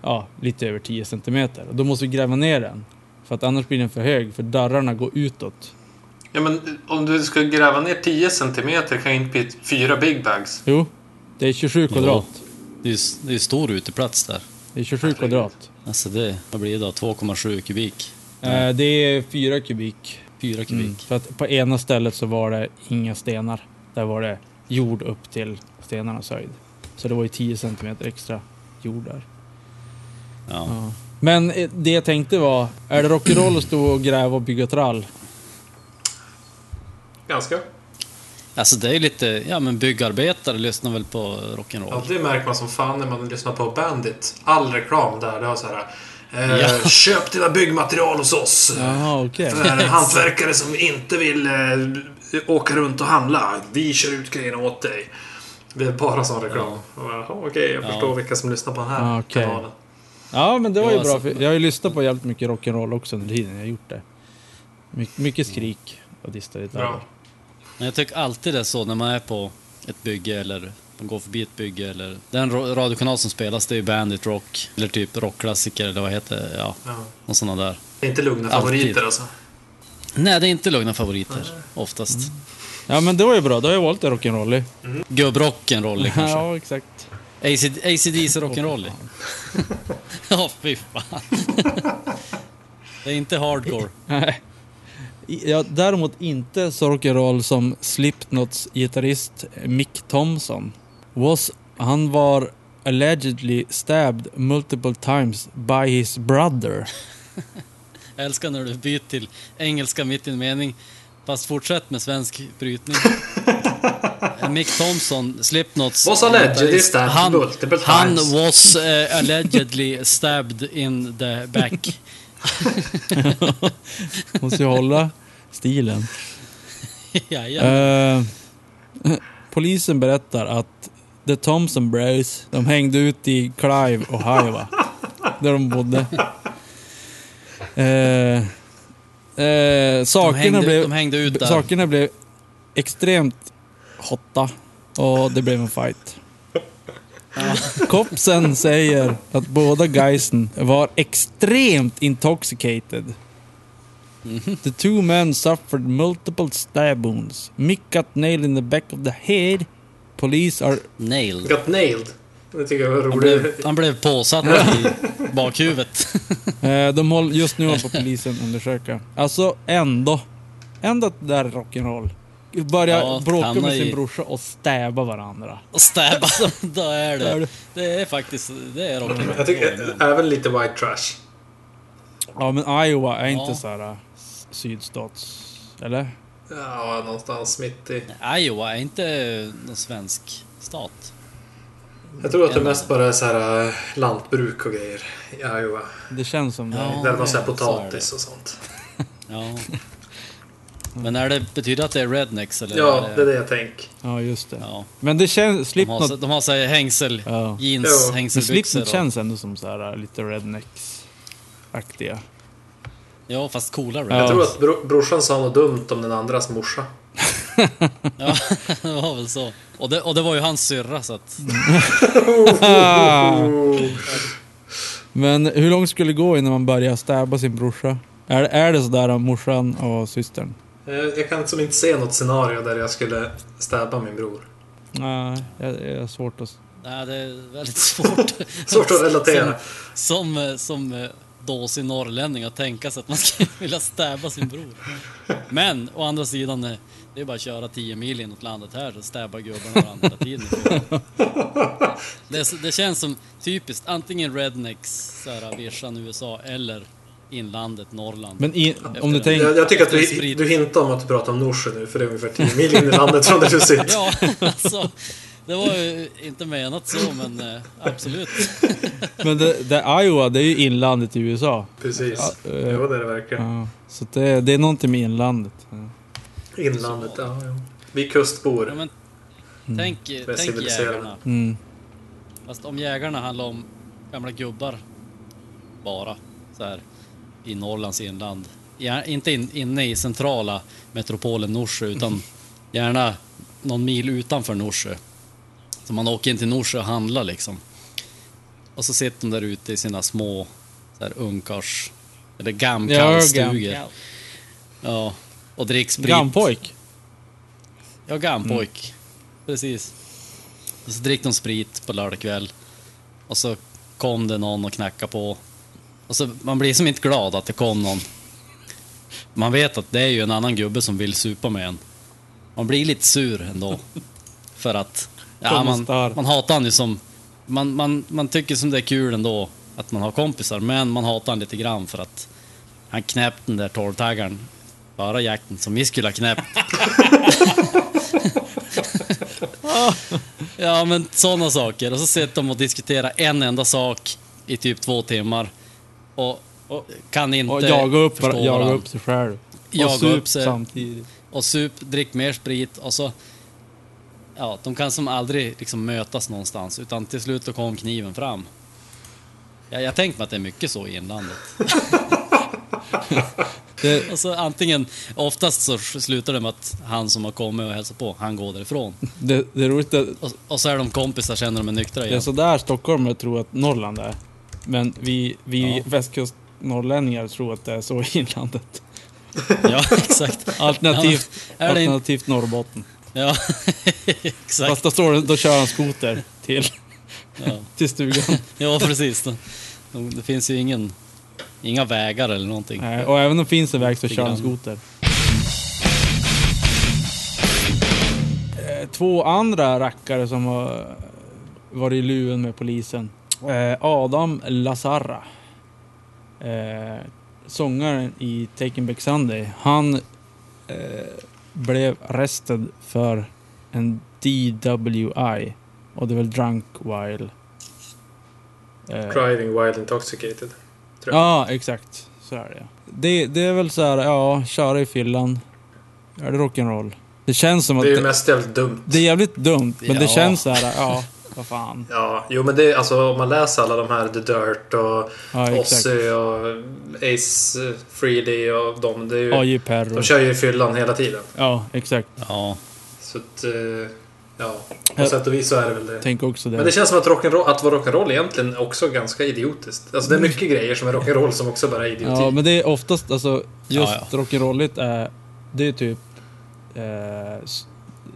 ja, lite över 10 centimeter. Och då måste vi gräva ner den. För att annars blir den för hög, för dörrarna går utåt. Ja, men om du ska gräva ner 10 centimeter kan ju inte bli fyra big bags. Jo, det är 27 kvadrat. Det är det är stor uteplats där. Det är 27 kvadrat. Alltså det, vad blir det då? 2,7 kubik? Eh, det är 4 kubik. 4 kubik. Mm. För att på ena stället så var det inga stenar. Där var det jord upp till stenarnas höjd. Så det var ju 10 centimeter extra jord där. Ja. Ja. Men eh, det jag tänkte var, är det rock'n'roll att stå och gräva och bygga trall? Ganska. Alltså det är lite, ja men byggarbetare lyssnar väl på Ja, rock'n'roll. det märker man som fan när man lyssnar på Bandit. All reklam där, det har så här... Eh, Ja. Köp dina byggmaterial hos oss. Jaha, okej. För hantverkare som inte vill eh, åka runt och handla. Vi kör ut grejerna åt dig. Det är bara sån reklam. Och jag, Jaha, Okej, jag Ja. förstår vilka som lyssnar på den här okej. kanalen. Ja, men det var ju Ja, bra. För jag har ju lyssnat på jävligt mycket rock'n'roll också under tiden jag gjort det. My mycket skrik och distade Bra. Men jag tycker alltid det är så när man är på ett bygge eller man går förbi ett bygge eller den radiokanal som spelas det är ju Bandit Rock eller typ rockklassiker eller vad heter det? Ja, Ja. och sådana där. Det är inte lugna Alltid. favoriter alltså. Nej, det är inte lugna favoriter oftast. Ja, men det var ju bra. Då har jag valt det rock'n'rollig. Gubbrock'n'roll kanske. Ja, exakt. AC ACDC rock'n'roll. Ja, fy fan. Det är inte hardcore. Nej. Ja, däremot inte så rock'n'roll som Slipknots gitarrist Mick Thompson. Was, han var allegedly stabbed multiple times by his brother. Jag älskar när du byter till engelska mitt i en mening. Fast fortsätt med svensk brytning. Mick Thompson, Slipknots Was allegedly gitarrist, stabbed han, multiple han times. was eh, allegedly stabbed in the back. Måste ju hålla stilen. ja, ja. Eh, polisen berättar att The Thompson Bros, de hängde ut i Clive, Ohio, va? där de bodde. Eh, eh, De sakerna, hängde, blev, de hängde ut där. sakerna blev extremt hotta och det blev en fight. Kopsen säger att båda guysen var extremt intoxicated. The two men suffered multiple stab wounds. Mick got nailed in the back of the head. Police are... Nailed. Got nailed. Det tycker jag var Han roligt. blev, han blev påsatt i bakhuvudet. Eh, de håller just nu håller på polisen undersöka. Alltså ändå. Ändå att det där är rock'n'roll. Börja Ja, bråka med sin i- brorsa och stäba varandra. Och stäba, då är Då är det. det- Det är faktiskt, det är rock'n'roll. Jag tycker även lite white trash. Ja men Iowa är inte Ja. så här äh, sydstats... Eller? Ja, någonstans mitt i... Iowa är inte någon svensk stat. Jag tror att det mest bara är så här eh, lantbruk och grejer i Iowa. Det känns som det. Ja. Där man är potatis och sånt. Ja. Men är det, betyder det att det är rednecks eller? Ja, det är det jag tänker. Ja just det. Ja. Men det känns... De har, Slipknot... så- de har sig hängsel, Ja. jeans. Men hängselbyxor. Slipknot och- känns ändå som så här äh, lite rednecks-aktiga. Ja, fast coolare. Ja. Jag tror att bro brorsan sa något dumt om den andras morsa. Ja, det var väl så. Och det, och det var ju hans syrra så att... Men hur långt skulle det gå innan man börjar stäba sin brorsa? Är, är det sådär om morsan och systern? Eh, Jag kan som inte se något scenario där jag skulle stäba min bror. Nej, jag har svårt att... Nej, det är väldigt svårt. Svårt att relatera. Som, som, som eh, dåsig norrlänning att tänka sig att man skulle vilja stäba sin bror. Men å andra sidan, eh, det är bara att köra 10 mil inåt landet här så stäbar gubbarna varandra hela tiden. Det, är så- det känns som typiskt antingen rednecks, såhär vischan USA, eller inlandet Norrland. Men i, om du tänker... Jag, jag tycker att du, du hintar om att du pratar om Norsjö nu, för det är ungefär 10 mil in i landet från där du sitter. Ja, alltså. Det var ju inte menat så, men eh, absolut. Men det, det Iowa, det är ju inlandet i USA. Precis. Ja, eh, Jo, det är det verkligen. Ja, så det, det är någonting med inlandet. Ja. Inlandet, ja. ja. Vi kustbor. Ja, men, tänk, tänk civiliserade. jägarna. Mm. Fast om jägarna handlar om gamla gubbar bara, så här i Norrlands inland. Ja, inte in, inne i centrala metropolen Norsjö, utan gärna någon mil utanför Norsjö. Så man åker in till Norsjö och handlar liksom. Och så sitter de där ute i sina små så här ungkars eller gamkallstugor. gam- Ja, och dricker sprit. Gampojk. Ja, gampojk. Precis. Och så drick de sprit på lördagkväll. Och så kom det någon och knackade på. Och så, man blir som inte glad att det kom någon. Man vet att det är ju en annan gubbe som vill supa med en. Man blir lite sur ändå. För att ja, man, man hatar han ju som... Man, man, man tycker som det är kul ändå att man har kompisar, men man hatar han lite grann för att han knäppte den där 12-taggaren bara jakten som vi skulle ha knäppt. ja, men sådana saker. Och så sitter de och diskuterar en enda sak i typ två timmar. Och, och kan inte Och jaga upp, förstå jaga varandra. upp sig själv. Jaga och sup upp sig. samtidigt. Och sup, drick mer sprit och så... Ja, de kan som aldrig liksom mötas någonstans utan till slut då kom kniven fram. Jag, jag tänkte mig att det är mycket så i inlandet. Det, Och så antingen, oftast så slutar det med att han som har kommit och hälsat på, han går därifrån. det, det är roligt att Och, och så är de kompisar, känner de är nyktra det är igen. sådär stockholmare tror att Norrland är. Men vi, vi Ja. västkustnorrlänningar tror att det är så i inlandet. Ja, exakt. Alternativt, Ja, det in- alternativt Norrbotten. Ja, exakt. Fast då, står då kör han skoter till, Ja, till stugan. ja precis. De, de, det finns ju ingen, inga vägar eller någonting. Nej, och även om det finns en väg så kör han skoter. Eh, Två andra rackare som har varit i luven med polisen. Eh, Adam Lazarra. Eh, sångaren i Taking Back Sunday. Han eh, blev arrested för en DWI. Och det är väl drunk while. Eh, Driving while intoxicated. tror jag. Ja, exakt. Så är det det. Det är väl så här, ja, köra i fyllan. Är det rock'n'roll? Det känns som att Det är ju det, mest jävligt dumt. det är jävligt dumt, men det Ja. känns så här, ja, vad fan. Ja, jo men det är alltså om man läser alla de här The Dirt och Ja. Ozzy och Ace Frehley och de. Det är ju, AJ Perro. de kör ju i fyllan hela tiden. Ja, exakt. Ja, Så att, eh, ja, Ja. på sätt och vis så är det väl det. Tänk också det. Men det känns som att, rock'n'roll, att vara rock'n'roll egentligen också ganska idiotiskt. Alltså det är mycket grejer som är rock'n'roll som också bara är idioti. Ja, men det är oftast, alltså, just Ja, rock'n'rolligt är, det är typ eh,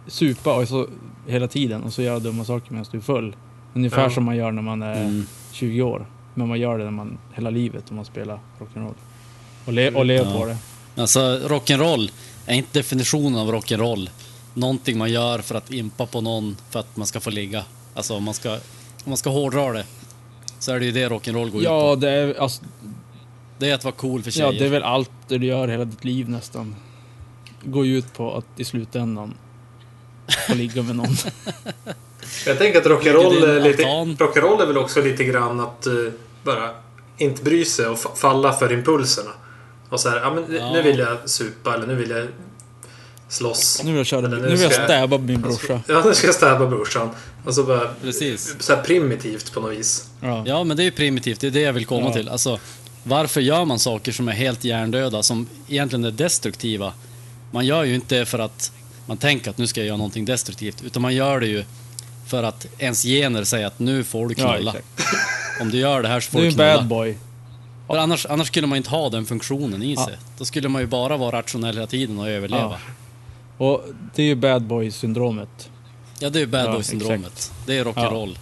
supa och så hela tiden och så göra dumma saker medan du är full. Ungefär Ja. som man gör när man är mm. 20 år. Men man gör det när man, hela livet om man spelar rock'n'roll. Och, le, och lever Ja. på det. Alltså rock'n'roll är inte definitionen av rock'n'roll. Någonting man gör för att impa på någon för att man ska få ligga. Alltså om man ska, om man ska hårdra det. Så är det ju det rock'n'roll går ut Ja, på. det är, alltså, Det är att vara cool för tjejer. ja, det är väl allt det du gör hela ditt liv nästan. Går ju ut på att i slutändan få ligga med någon. Jag tänker att rock'n'roll är, lite, rock'n'roll är väl också lite grann att eh, bara inte bry sig och fa- falla för impulserna. Och så här, ja, men Ja. nu vill jag supa eller nu vill jag slåss. Nu vill jag, köra, nu vill jag ska stäba min brorsa. Ja, nu ska jag stäba brorsan. Och så bara... Precis. Så här primitivt på något vis. Ja. Ja, men det är ju primitivt. Det är det jag vill komma Ja. till. Alltså, varför gör man saker som är helt hjärndöda, som egentligen är destruktiva? Man gör ju inte för att man tänker att nu ska jag göra någonting destruktivt, utan man gör det ju för att ens gener säger att nu får du Ja, knulla. exakt. Om du gör det här så får Du är du en knulla. bad boy. För annars, annars skulle man inte ha den funktionen i sig. Då skulle man ju bara vara rationell hela tiden och överleva. Och det är ju bad boy syndromet. Ja, det är ju bad Ja, boy-syndromet. Det är rock'n'roll.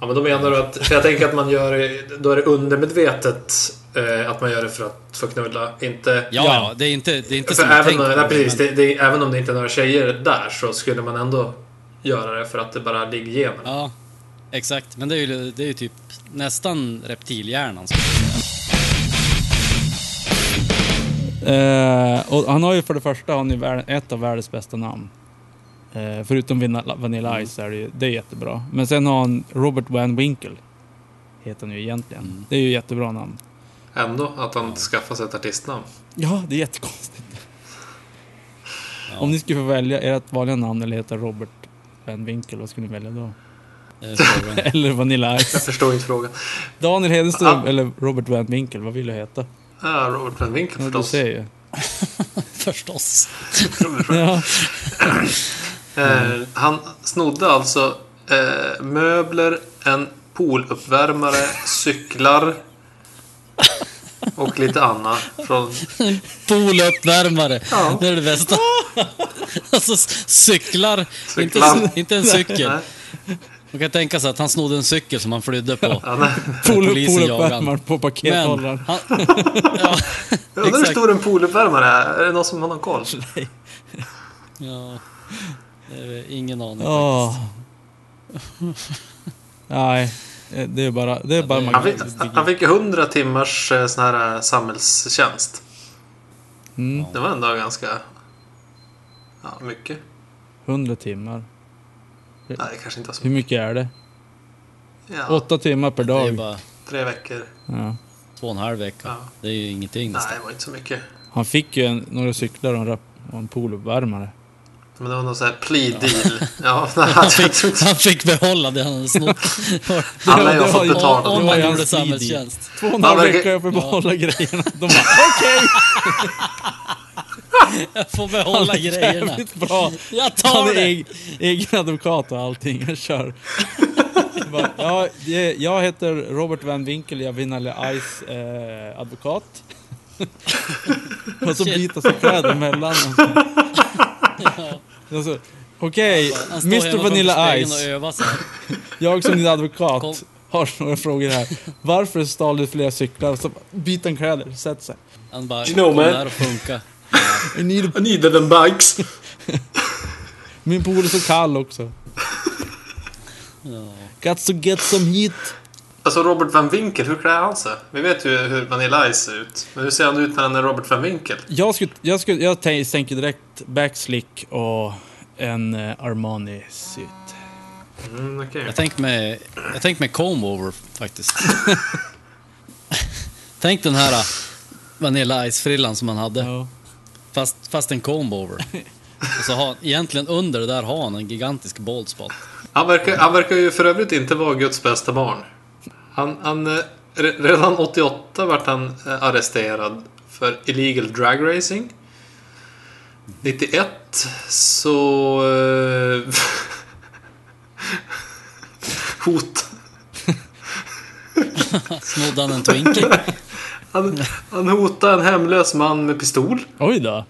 Ja, men då menar du att... För jag tänker att man gör det- Då är det undermedvetet eh, att man gör det för att få knulla. Inte... Ja, det är inte, det är inte För som även, tänker. nej, precis, men- det, det, även om det inte är några tjejer där så skulle man ändå göra det för att det bara ligger i generna. Ja, exakt. Men det är ju, det är ju typ nästan reptilhjärnan. jag säga. Eh, och han har ju för det första han värld, ett av världens bästa namn. Eh, förutom Vanilla, Vanilla Ice är det ju det är jättebra. Men sen har han Robert Van Winkle. Heter han ju egentligen. Mm. Det är ju jättebra namn. Ändå att han skaffar sig ett artistnamn. Ja, det är jättekonstigt. Ja, Om ni skulle få välja ert vanliga namn eller heta Robert Van Winkle, vad skulle ni välja då? eller Vanilla Jag Ice. förstår inte frågan. Daniel Hedenström Ah. eller Robert Van Winkle, vad vill du heta? Ja, Robert Van Winkle Ja, du förstås. ser ju. Förstås. Ja. Eh, han snodde alltså eh, möbler, en pooluppvärmare, cyklar och lite annat från... Pooluppvärmare. Ja. Det är det bästa. alltså s- cyklar. Inte, Cyklar. inte en cykel. Nej, Man kan tänka sig att han snodde en cykel som han flydde på. ja, nej. Pool- polisen jagar Pooluppvärmaren på Men pakethållaren. han... ja, Jag undrar hur stor en pooluppvärmare är. Är det någon som har någon koll? Ja, det är ingen aning Åh. Nej. Eh, Det är bara, det är bara det- Han fick, han fick 100 timmars eh, sån här eh, samhällstjänst. Mm, Det var ändå ganska... Ja, mycket. 100 timmar. Nej, det kanske inte var så Hur mycket. mycket är det? Ja, 8 timmar per Det är dag. bara tre veckor. Ja. två och en halv vecka. Ja. Det är ju ingenting Nej, nästan. det var inte så mycket. Han fick ju en, några cyklar och en, och en pooluppvärmare. Men det var någon sån här plea deal. Ja, nej, Han fick, han fick behålla det han hade snott. Alla har fått betala. Om man gjorde samhällstjänst. Två och en halv Ja, vecka jag får behålla grejerna. De bara okej! Jag får Han behålla är grejerna. bra. Jag Han tar är det! eg, egen advokat och allting. Jag kör. Jag Bara, ja, jag heter Robert Van Winkel, jag är Vanilla Ice eh, advokat. och så byta sig kläder emellan. Och så. Och så, Okej, står Mr Vanilla Ice. Jag som din Kom. advokat har några frågor här. Varför stal du flera cyklar? Så byter han kläder, sätter sig. Han bara, You know, kom man. där och funka. I need I needed them bikes. Min pool är så kall också. Ja. Got to get some heat. Alltså Robert Van Winkel, hur klär han sig? Vi vet ju hur Vanilla Ice ser ut. Men hur ser han ut när han är Robert Van Winkel? Jag, skulle, jag, skulle, jag tänk- tänker direkt backslick och en eh, Armani-syt. Mm, okej. Jag tänkte med, jag tänkte med comb over faktiskt. Tänk den här uh, Vanilla Ice-frillan som han hade. Ja. Fast, fast en comb over. Och så har, egentligen under det där har han en gigantisk bald spot. Han verkar, han verkar ju för övrigt inte vara Guds bästa barn. Han, han, eh, re- redan 88 vart han eh, arresterad för illegal drag racing. 91 så... Eh, hot. Snodde han en Twinkie? Han, han hotade en hemlös man med pistol. Oj då.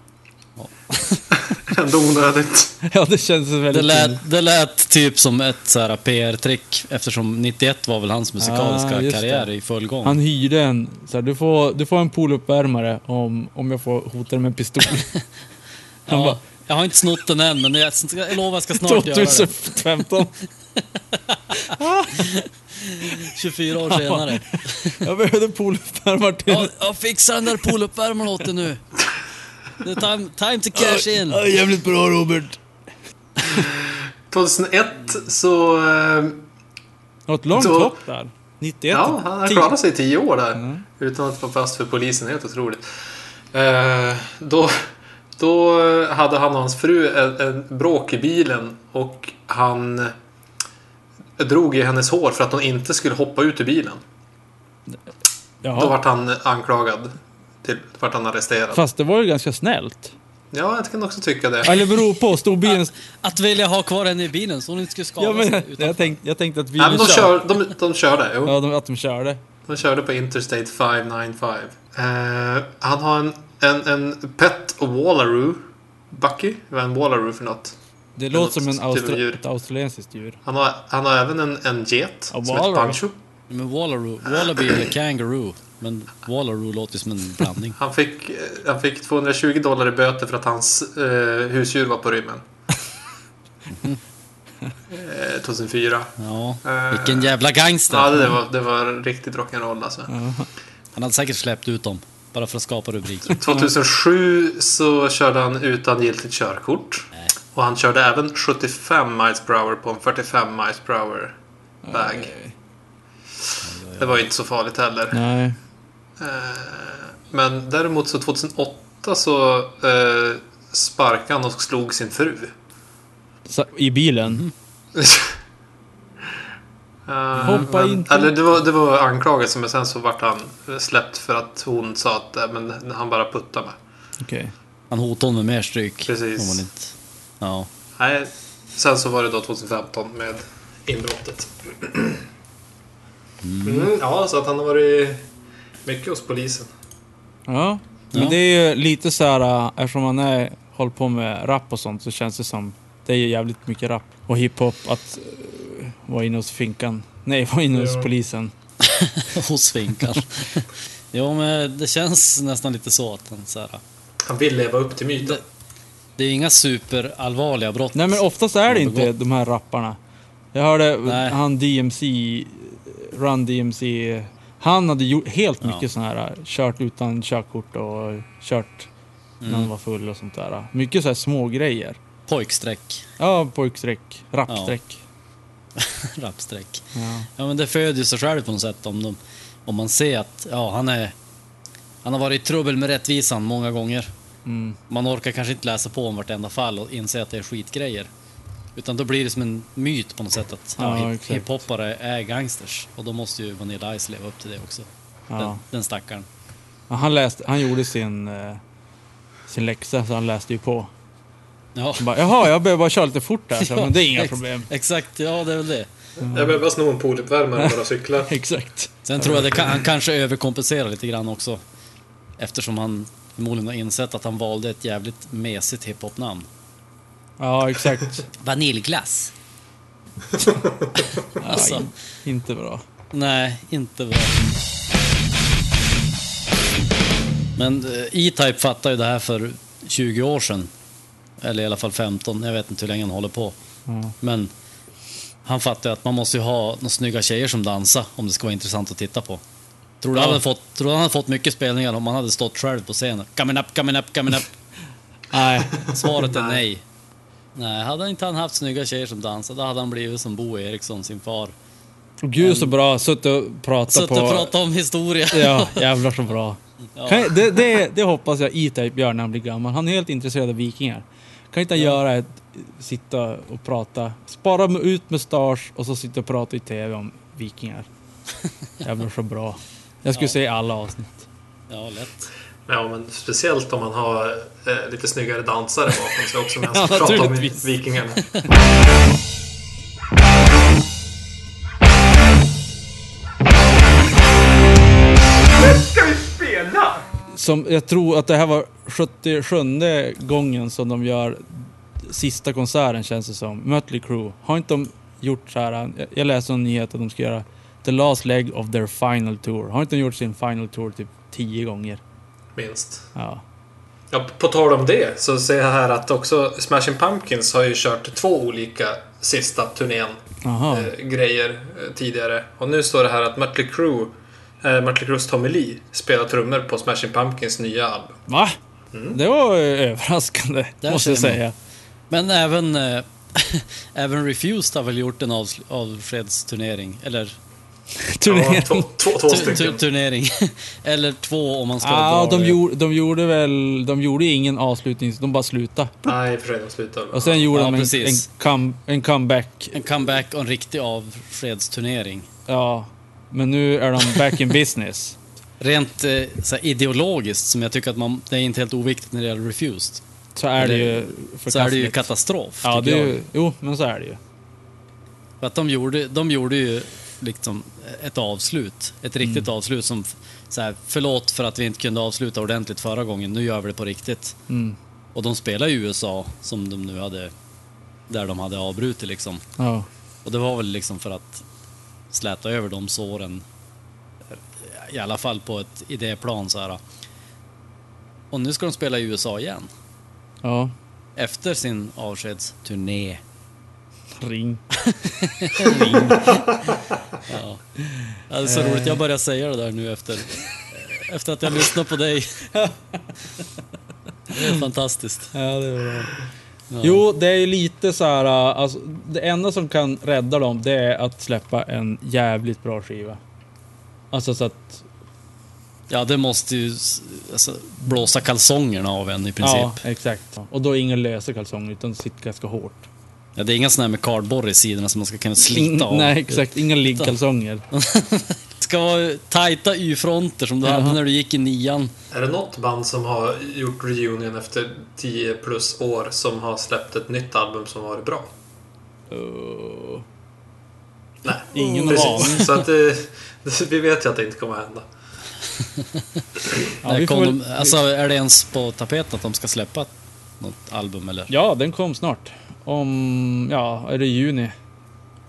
Ändå onödigt. Ja, det känns Det väldigt... lät, det lät typ som ett så här PR-trick eftersom 91 var väl hans musikaliska Ah, karriär det. i full gång. Han hyrde en... Så här, du, får, du får en pooluppvärmare om, om jag får hota dig med en pistol. Han ja, bara, jag har inte snott den än, men jag, jag lovar jag ska snart göra det. 2015. 24 år senare. Jag behövde pooluppvärmare till... Ja, jag fixar den där pooluppvärmaren åt dig nu. Det är time, time to cash in. Ja, jävligt bra Robert. 2001 så... Eh, Det var ett långt Så- hopp där. 91. Ja, han har klarat sig i tio år där. Utan att vara fast för polisen. Helt otroligt. Eh, då, då hade han och hans fru en, en bråk i bilen och han drog i hennes hår för att hon inte skulle hoppa ut ur bilen. Då Jaha. vart han anklagad. Till, vart han arresterad. Fast det var ju ganska snällt. Ja, jag kan också tycka det. Eller beror på, stod bilen... Att välja ha kvar henne i bilen så hon inte skulle skada Ja, men, sig. jag, tänkte, jag tänkte att Nej, men de, kör. de, de körde. Jo. Ja, de, att de körde. De körde på Interstate 595. Eh, han har en, en, en Pet Wallaroo. Bucky? Vad är en Wallaroo för något? Det något låter som en typ austra- djur. ett australiensiskt djur. Han har, han har även en, en get Ja, som heter Wallaroo. Pancho. Men Wallaroo, Wallaby eller Kangaroo. Men Wallaroo låter som en blandning. Han fick, eh, han fick 220 dollar i böter för att hans eh, husdjur var på rymmen. eh, 2004. Ja, Eh, vilken jävla gangster. Ja, det var, det var riktigt rock'n'roll alltså. Han hade säkert släppt ut dem. Bara för att skapa rubrik. 2007 så körde han utan giltigt körkort. Nej. Och han körde även 75 miles per hour på en 45 miles per hour väg. Det var ju inte så farligt heller. Nej. Eh, Men däremot så 2008 så eh, sparkade han och slog sin fru. Så, I bilen. Eh, Hoppa men, inte. Eller det var, det var anklagelse men sen så vart han släppt för att hon sa att eh, men han bara puttade med. Okej. Han hotade honom med mer stryk. Precis. Om inte... Ja. Nej, sen så var det då 2015 med inbrottet. Mm, ja, så att han har varit mycket hos polisen. Ja. Men Ja. det är ju lite så här, äh, eftersom man är, håller på med rap och sånt så känns det som det är ju jävligt mycket rap och hiphop att uh, vara inne hos finkan. Nej, vara inne hos Ja. polisen. Hos finkan. jo, men det känns nästan lite så att han så här, Han vill leva upp till myten. Det- Det är inga superallvarliga brott. Nej men oftast är det inte begått. de här rapparna. Jag hörde Nej. han DMC Run DMC. Han hade gjort helt Ja. mycket sån här, kört utan körkort och kört när han Mm. var full och sånt där. Mycket så här små grejer. Pojksträck, Ja, pojksträck, rappsträck. rappsträck. Ja. Ja men det föder ju sig själv på något sätt om, de, om man ser att ja, han är... Han har varit i trubbel med rättvisan många gånger. Mm. Man orkar kanske inte läsa på om vartenda fall och inse att det är skitgrejer. Utan då blir det som en myt på något sätt att ja, Ja, hip- hiphoppare är gangsters. Och då måste ju Vanilla Ice leva upp till det också. Den, Ja. den stackaren. Ja, Han, läste, han gjorde sin, eh, sin läxa, så han läste ju på. Ja, bara, Jaha, jag behöver bara köra lite fort där, så, men det är inga ex- problem. Exakt, ja det är väl det. Jag behöver bara sno en pooluppvärmare och bara cykla. Exakt. Sen tror jag kan, han kanske överkompenserar lite grann också. Eftersom han förmodligen har insett att han valde ett jävligt mesigt hiphop-namn. Ja, exakt. Vaniljglass. alltså, Ja, in, inte bra. nej, inte bra. Men eh, E-Type fattade ju det här för 20 år sedan. Eller i alla fall 15, jag vet inte hur länge han håller på. Ja. Men han fattade att man måste ju ha några snygga tjejer som dansar om det ska vara intressant att titta på. Tror du Ja. han hade fått, tror han hade fått mycket spelningar om han hade stått själv på scenen? Coming up, coming up, coming up. Nej, Svaret är Nej. Nej. Hade inte han haft snygga tjejer som dansade, då hade han blivit som Bo Eriksson, sin far. Gud så bra, suttit och pratat Suttit på... och pratat om historia. Ja, jävlar så bra. Ja. Jag- det, det, det hoppas jag E-Type gör när han blir gammal. Han är helt intresserad av vikingar. Kan inte han göra ett, sitta och prata, spara ut mustasch och så sitta och prata i TV om vikingar. Jävlar så bra. Jag skulle Ja. se alla avsnitt. Ja, lätt. Ja, men speciellt om man har eh, lite snyggare dansare bakom sig också medan Ja, man pratar om naturligtvis. vikingarna. Som, jag tror att det här var 77 gången som de gör sista konserten känns det som. Mötley Crüe. Har inte de gjort så här? jag- Jag läste en nyhet att de ska göra the last leg of their final tour. Har inte de gjort sin final tour typ 10 gånger? Minst. Ja. Ja, på tal om det så ser jag här att också Smashing Pumpkins har ju kört två olika sista turnén eh, grejer eh, tidigare. Och nu står det här att Mötley Crüe, eh, Mötley Crües Tommy Lee spelar trummor på Smashing Pumpkins nya album. Va? Det var eh, överraskande, Där måste jag säga. Men även, äh, även Refused har väl gjort en avsl- avskedsturnering. Eller Turnén. Ja, två, stycken. tu- turnering. Eller två om man ska Ja, dra de, gjorde, de gjorde väl... De gjorde ingen avslutning, de bara slutade. Nej, för sig, de slutar. Och sen gjorde Ja, de en, en, come, en comeback. En comeback och en riktig avskedsturnering. Ja. Men nu är de back in business. Rent eh, så här, ideologiskt, som jag tycker att man, det är inte helt oviktigt när det gäller Refused. Så är det ju Så är det ju katastrof, Ja, det är ju, jo, men så är det ju. För att de gjorde, de gjorde ju liksom ett avslut. Ett riktigt Mm. avslut som så här, förlåt för att vi inte kunde avsluta ordentligt förra gången, nu gör vi det på riktigt. Mm. Och de spelar i USA, som de nu hade, där de hade avbrutit liksom. Ja. Och det var väl liksom för att släta över de såren. I alla fall på ett idéplan så här. Och nu ska de spela i USA igen. Ja. Efter sin avskedsturné. Ring. Ja. Ja, det är så roligt, jag börjar säga det där nu efter, efter att jag lyssnat på dig. Det är fantastiskt. Ja, det är bra. Ja. Jo, det är ju lite så här. Alltså, det enda som kan rädda dem, det är att släppa en jävligt bra skiva. Alltså så att... Ja, det måste ju alltså, blåsa kalsongerna av en i princip. Ja, exakt. Och då inga lösa kalsonger, utan sitter ganska hårt. Ja, det är inga såna här med cardboard i sidorna som man ska kunna slita av. Nej, exakt. Inga liggkalsonger. Det ska vara tajta Y-fronter som du hade när du gick i nian. Är det något band som har gjort reunion efter 10 plus år som har släppt ett nytt album som varit bra? Uh, Nej. Ingen Precis. aning. Så att det, vi vet ju att det inte kommer att hända. ja, kom väl, de, alltså, är det ens på tapeten att de ska släppa något album eller? ja, den kom snart. Om... Ja, är det juni?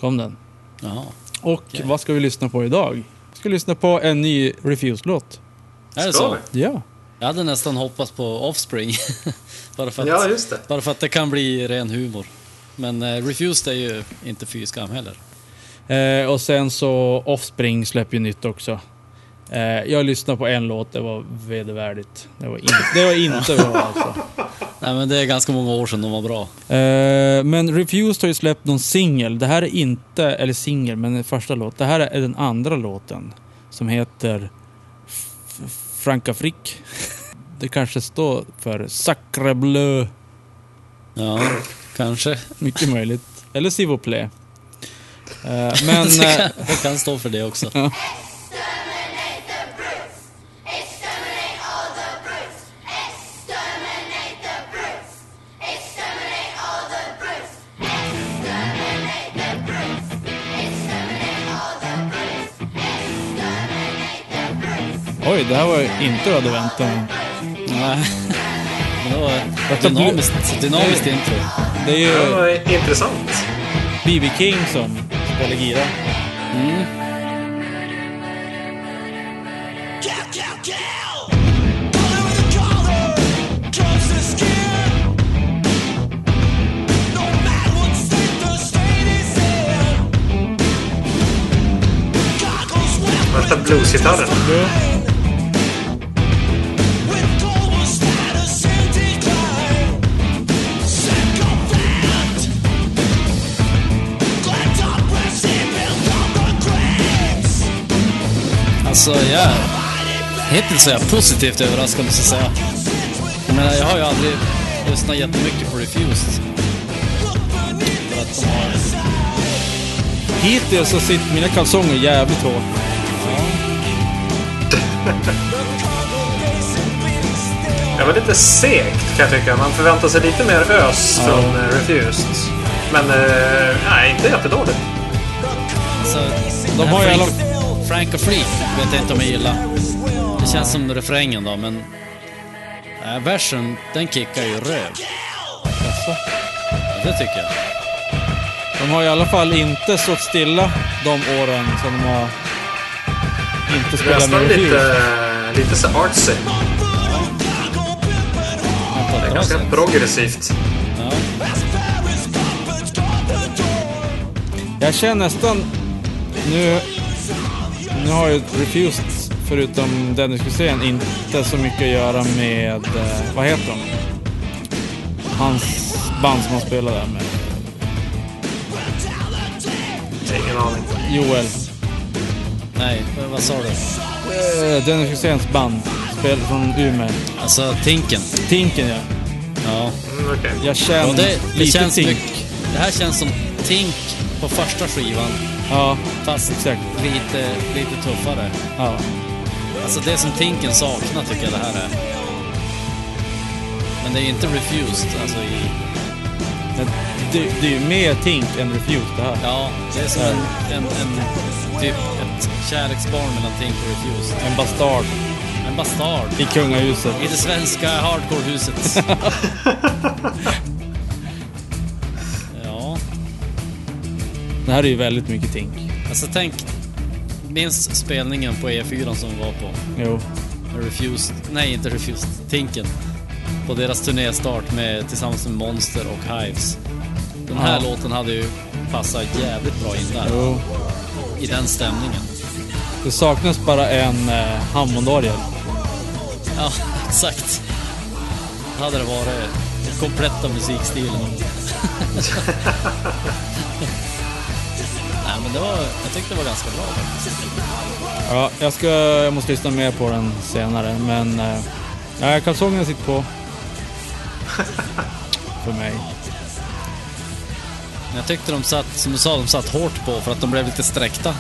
Kom den. Jaha. Och Okej. vad ska vi lyssna på idag? Vi ska lyssna på en ny Refused-låt. Är det så? Ja. Jag hade nästan hoppats på Offspring. bara, för att, Ja, just det. bara för att det kan bli ren humor. Men eh, Refused är ju inte fy skam heller. Eh, och sen så Offspring släpper ju nytt också. Eh, jag lyssnade på en låt, det var vedervärdigt. Det var, in, det var inte bra alltså. Nej men det är ganska många år sedan de var bra. Eh, men Refused har ju släppt någon singel. Det här är inte, eller singel, men den första låt. Det här är den andra låten. Som heter Franka Frick. Det kanske står för Sacre Bleu. Ja, kanske. Mycket möjligt. Eller plaît. Eh, men... det, eh, kan, det kan stå för det också. Ja. Oj, det här var ju inte vad jag hade väntat mig. Nej. Det var ett dynamiskt, dynamiskt intro. Det är Det ju var intressant. B.B. King som spelar gira. Kill, kill, kill! Color Alltså, jag... Hittills är jag positivt överraskad måste jag säga. Men jag har ju aldrig lyssnat jättemycket på Refused. För att de har... Hittills så sitter mina kalsonger jävligt hårt. Det var lite segt kan jag tycka. Man förväntar sig lite mer ös från eh, Refused. Men eh, nej, inte jättedåligt. Alltså, De har ju alla... Frank och Freak vet jag inte om jag gillar. Det känns som refrängen då, men... Äh, versen, den kickar ju röv. Jaså? Ja, det tycker jag. De har i alla fall inte stått stilla de åren som de har inte spelat Nästan med lite, Refused. lite så artsy. Det är ganska progressivt. Ja. Jag känner nästan... Nu, nu har ju Refused, förutom Dennis Hysén, inte så mycket att göra med... eh, Vad heter de? Hans band som han spelar där med. Ingen aning. Joel. Nej, vad sa du? Eh, Dennis Hyséns band. Spel från Umeå. Alltså, Tinken. Tinken ja. Ja. Mm, okej. Jag känner ja det, det lite känns Tink. mycket... Det här känns som Tink på första skivan, Ja, fast exakt. lite, lite tuffare. Ja. Alltså det som Tinken saknar tycker jag det här är. Men det är ju inte Refused, alltså i... Men det, det är ju mer Tink än Refused det här. Ja, det är som en, en, en typ ett kärleksbarn mellan Tink och Refused. En bastard En bastard. i kungahuset. I det svenska hardcore-huset. Det här är ju väldigt mycket Tink. alltså tänk... Minns spelningen på E4 som vi var på? Jo. Refused, nej inte Refused, Tinken. På deras turnéstart med, tillsammans med Monster och Hives. Den här Ja. låten hade ju passat jävligt bra in där, jo. i den stämningen. Det saknas bara en eh, Hammondorgel. Ja, exakt. Då hade det varit den kompletta musikstilen. Nej det var, jag tyckte det var ganska bra faktiskt. Ja, jag, ska, jag måste lyssna mer på den senare, men... Eh, ja, kalsongerna sitter på. För mig. Jag tyckte de satt, som du sa, de satt hårt på för att de blev lite sträckta.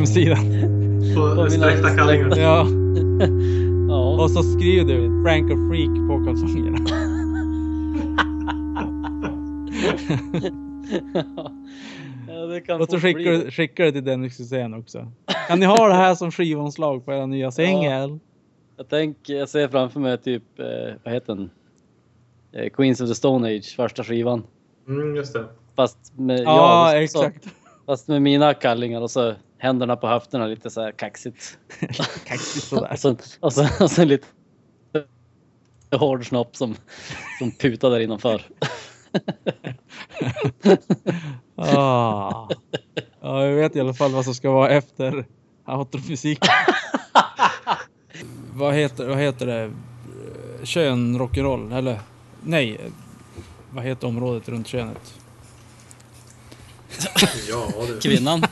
Hemsidan. På sträckta kallingar. Ja, Ja. och så skriver du Frank och Freak på kalsongerna. ja det kan Och så skickar du, skickar du till Dennis Hysén också. Kan ni ha det här som skivomslag på era nya singel? Jag tänker, jag ser framför mig typ, eh, vad heter den? Eh, Queens of the Stone Age, första skivan. Mm, just det. Fast med, Ja, så- exakt. Fast med mina kallingar och så händerna på höfterna lite så här kaxigt. Kaxigt sådär. och, så, och, så, och så lite hård snopp som, som putar där innanför. Ah. Ja, jag vet i alla fall vad som ska vara efter outromusiken. vad, heter, vad heter det? Kön rock'n'roll? Eller nej. Vad heter området runt könet? Ja, du. Kvinnan.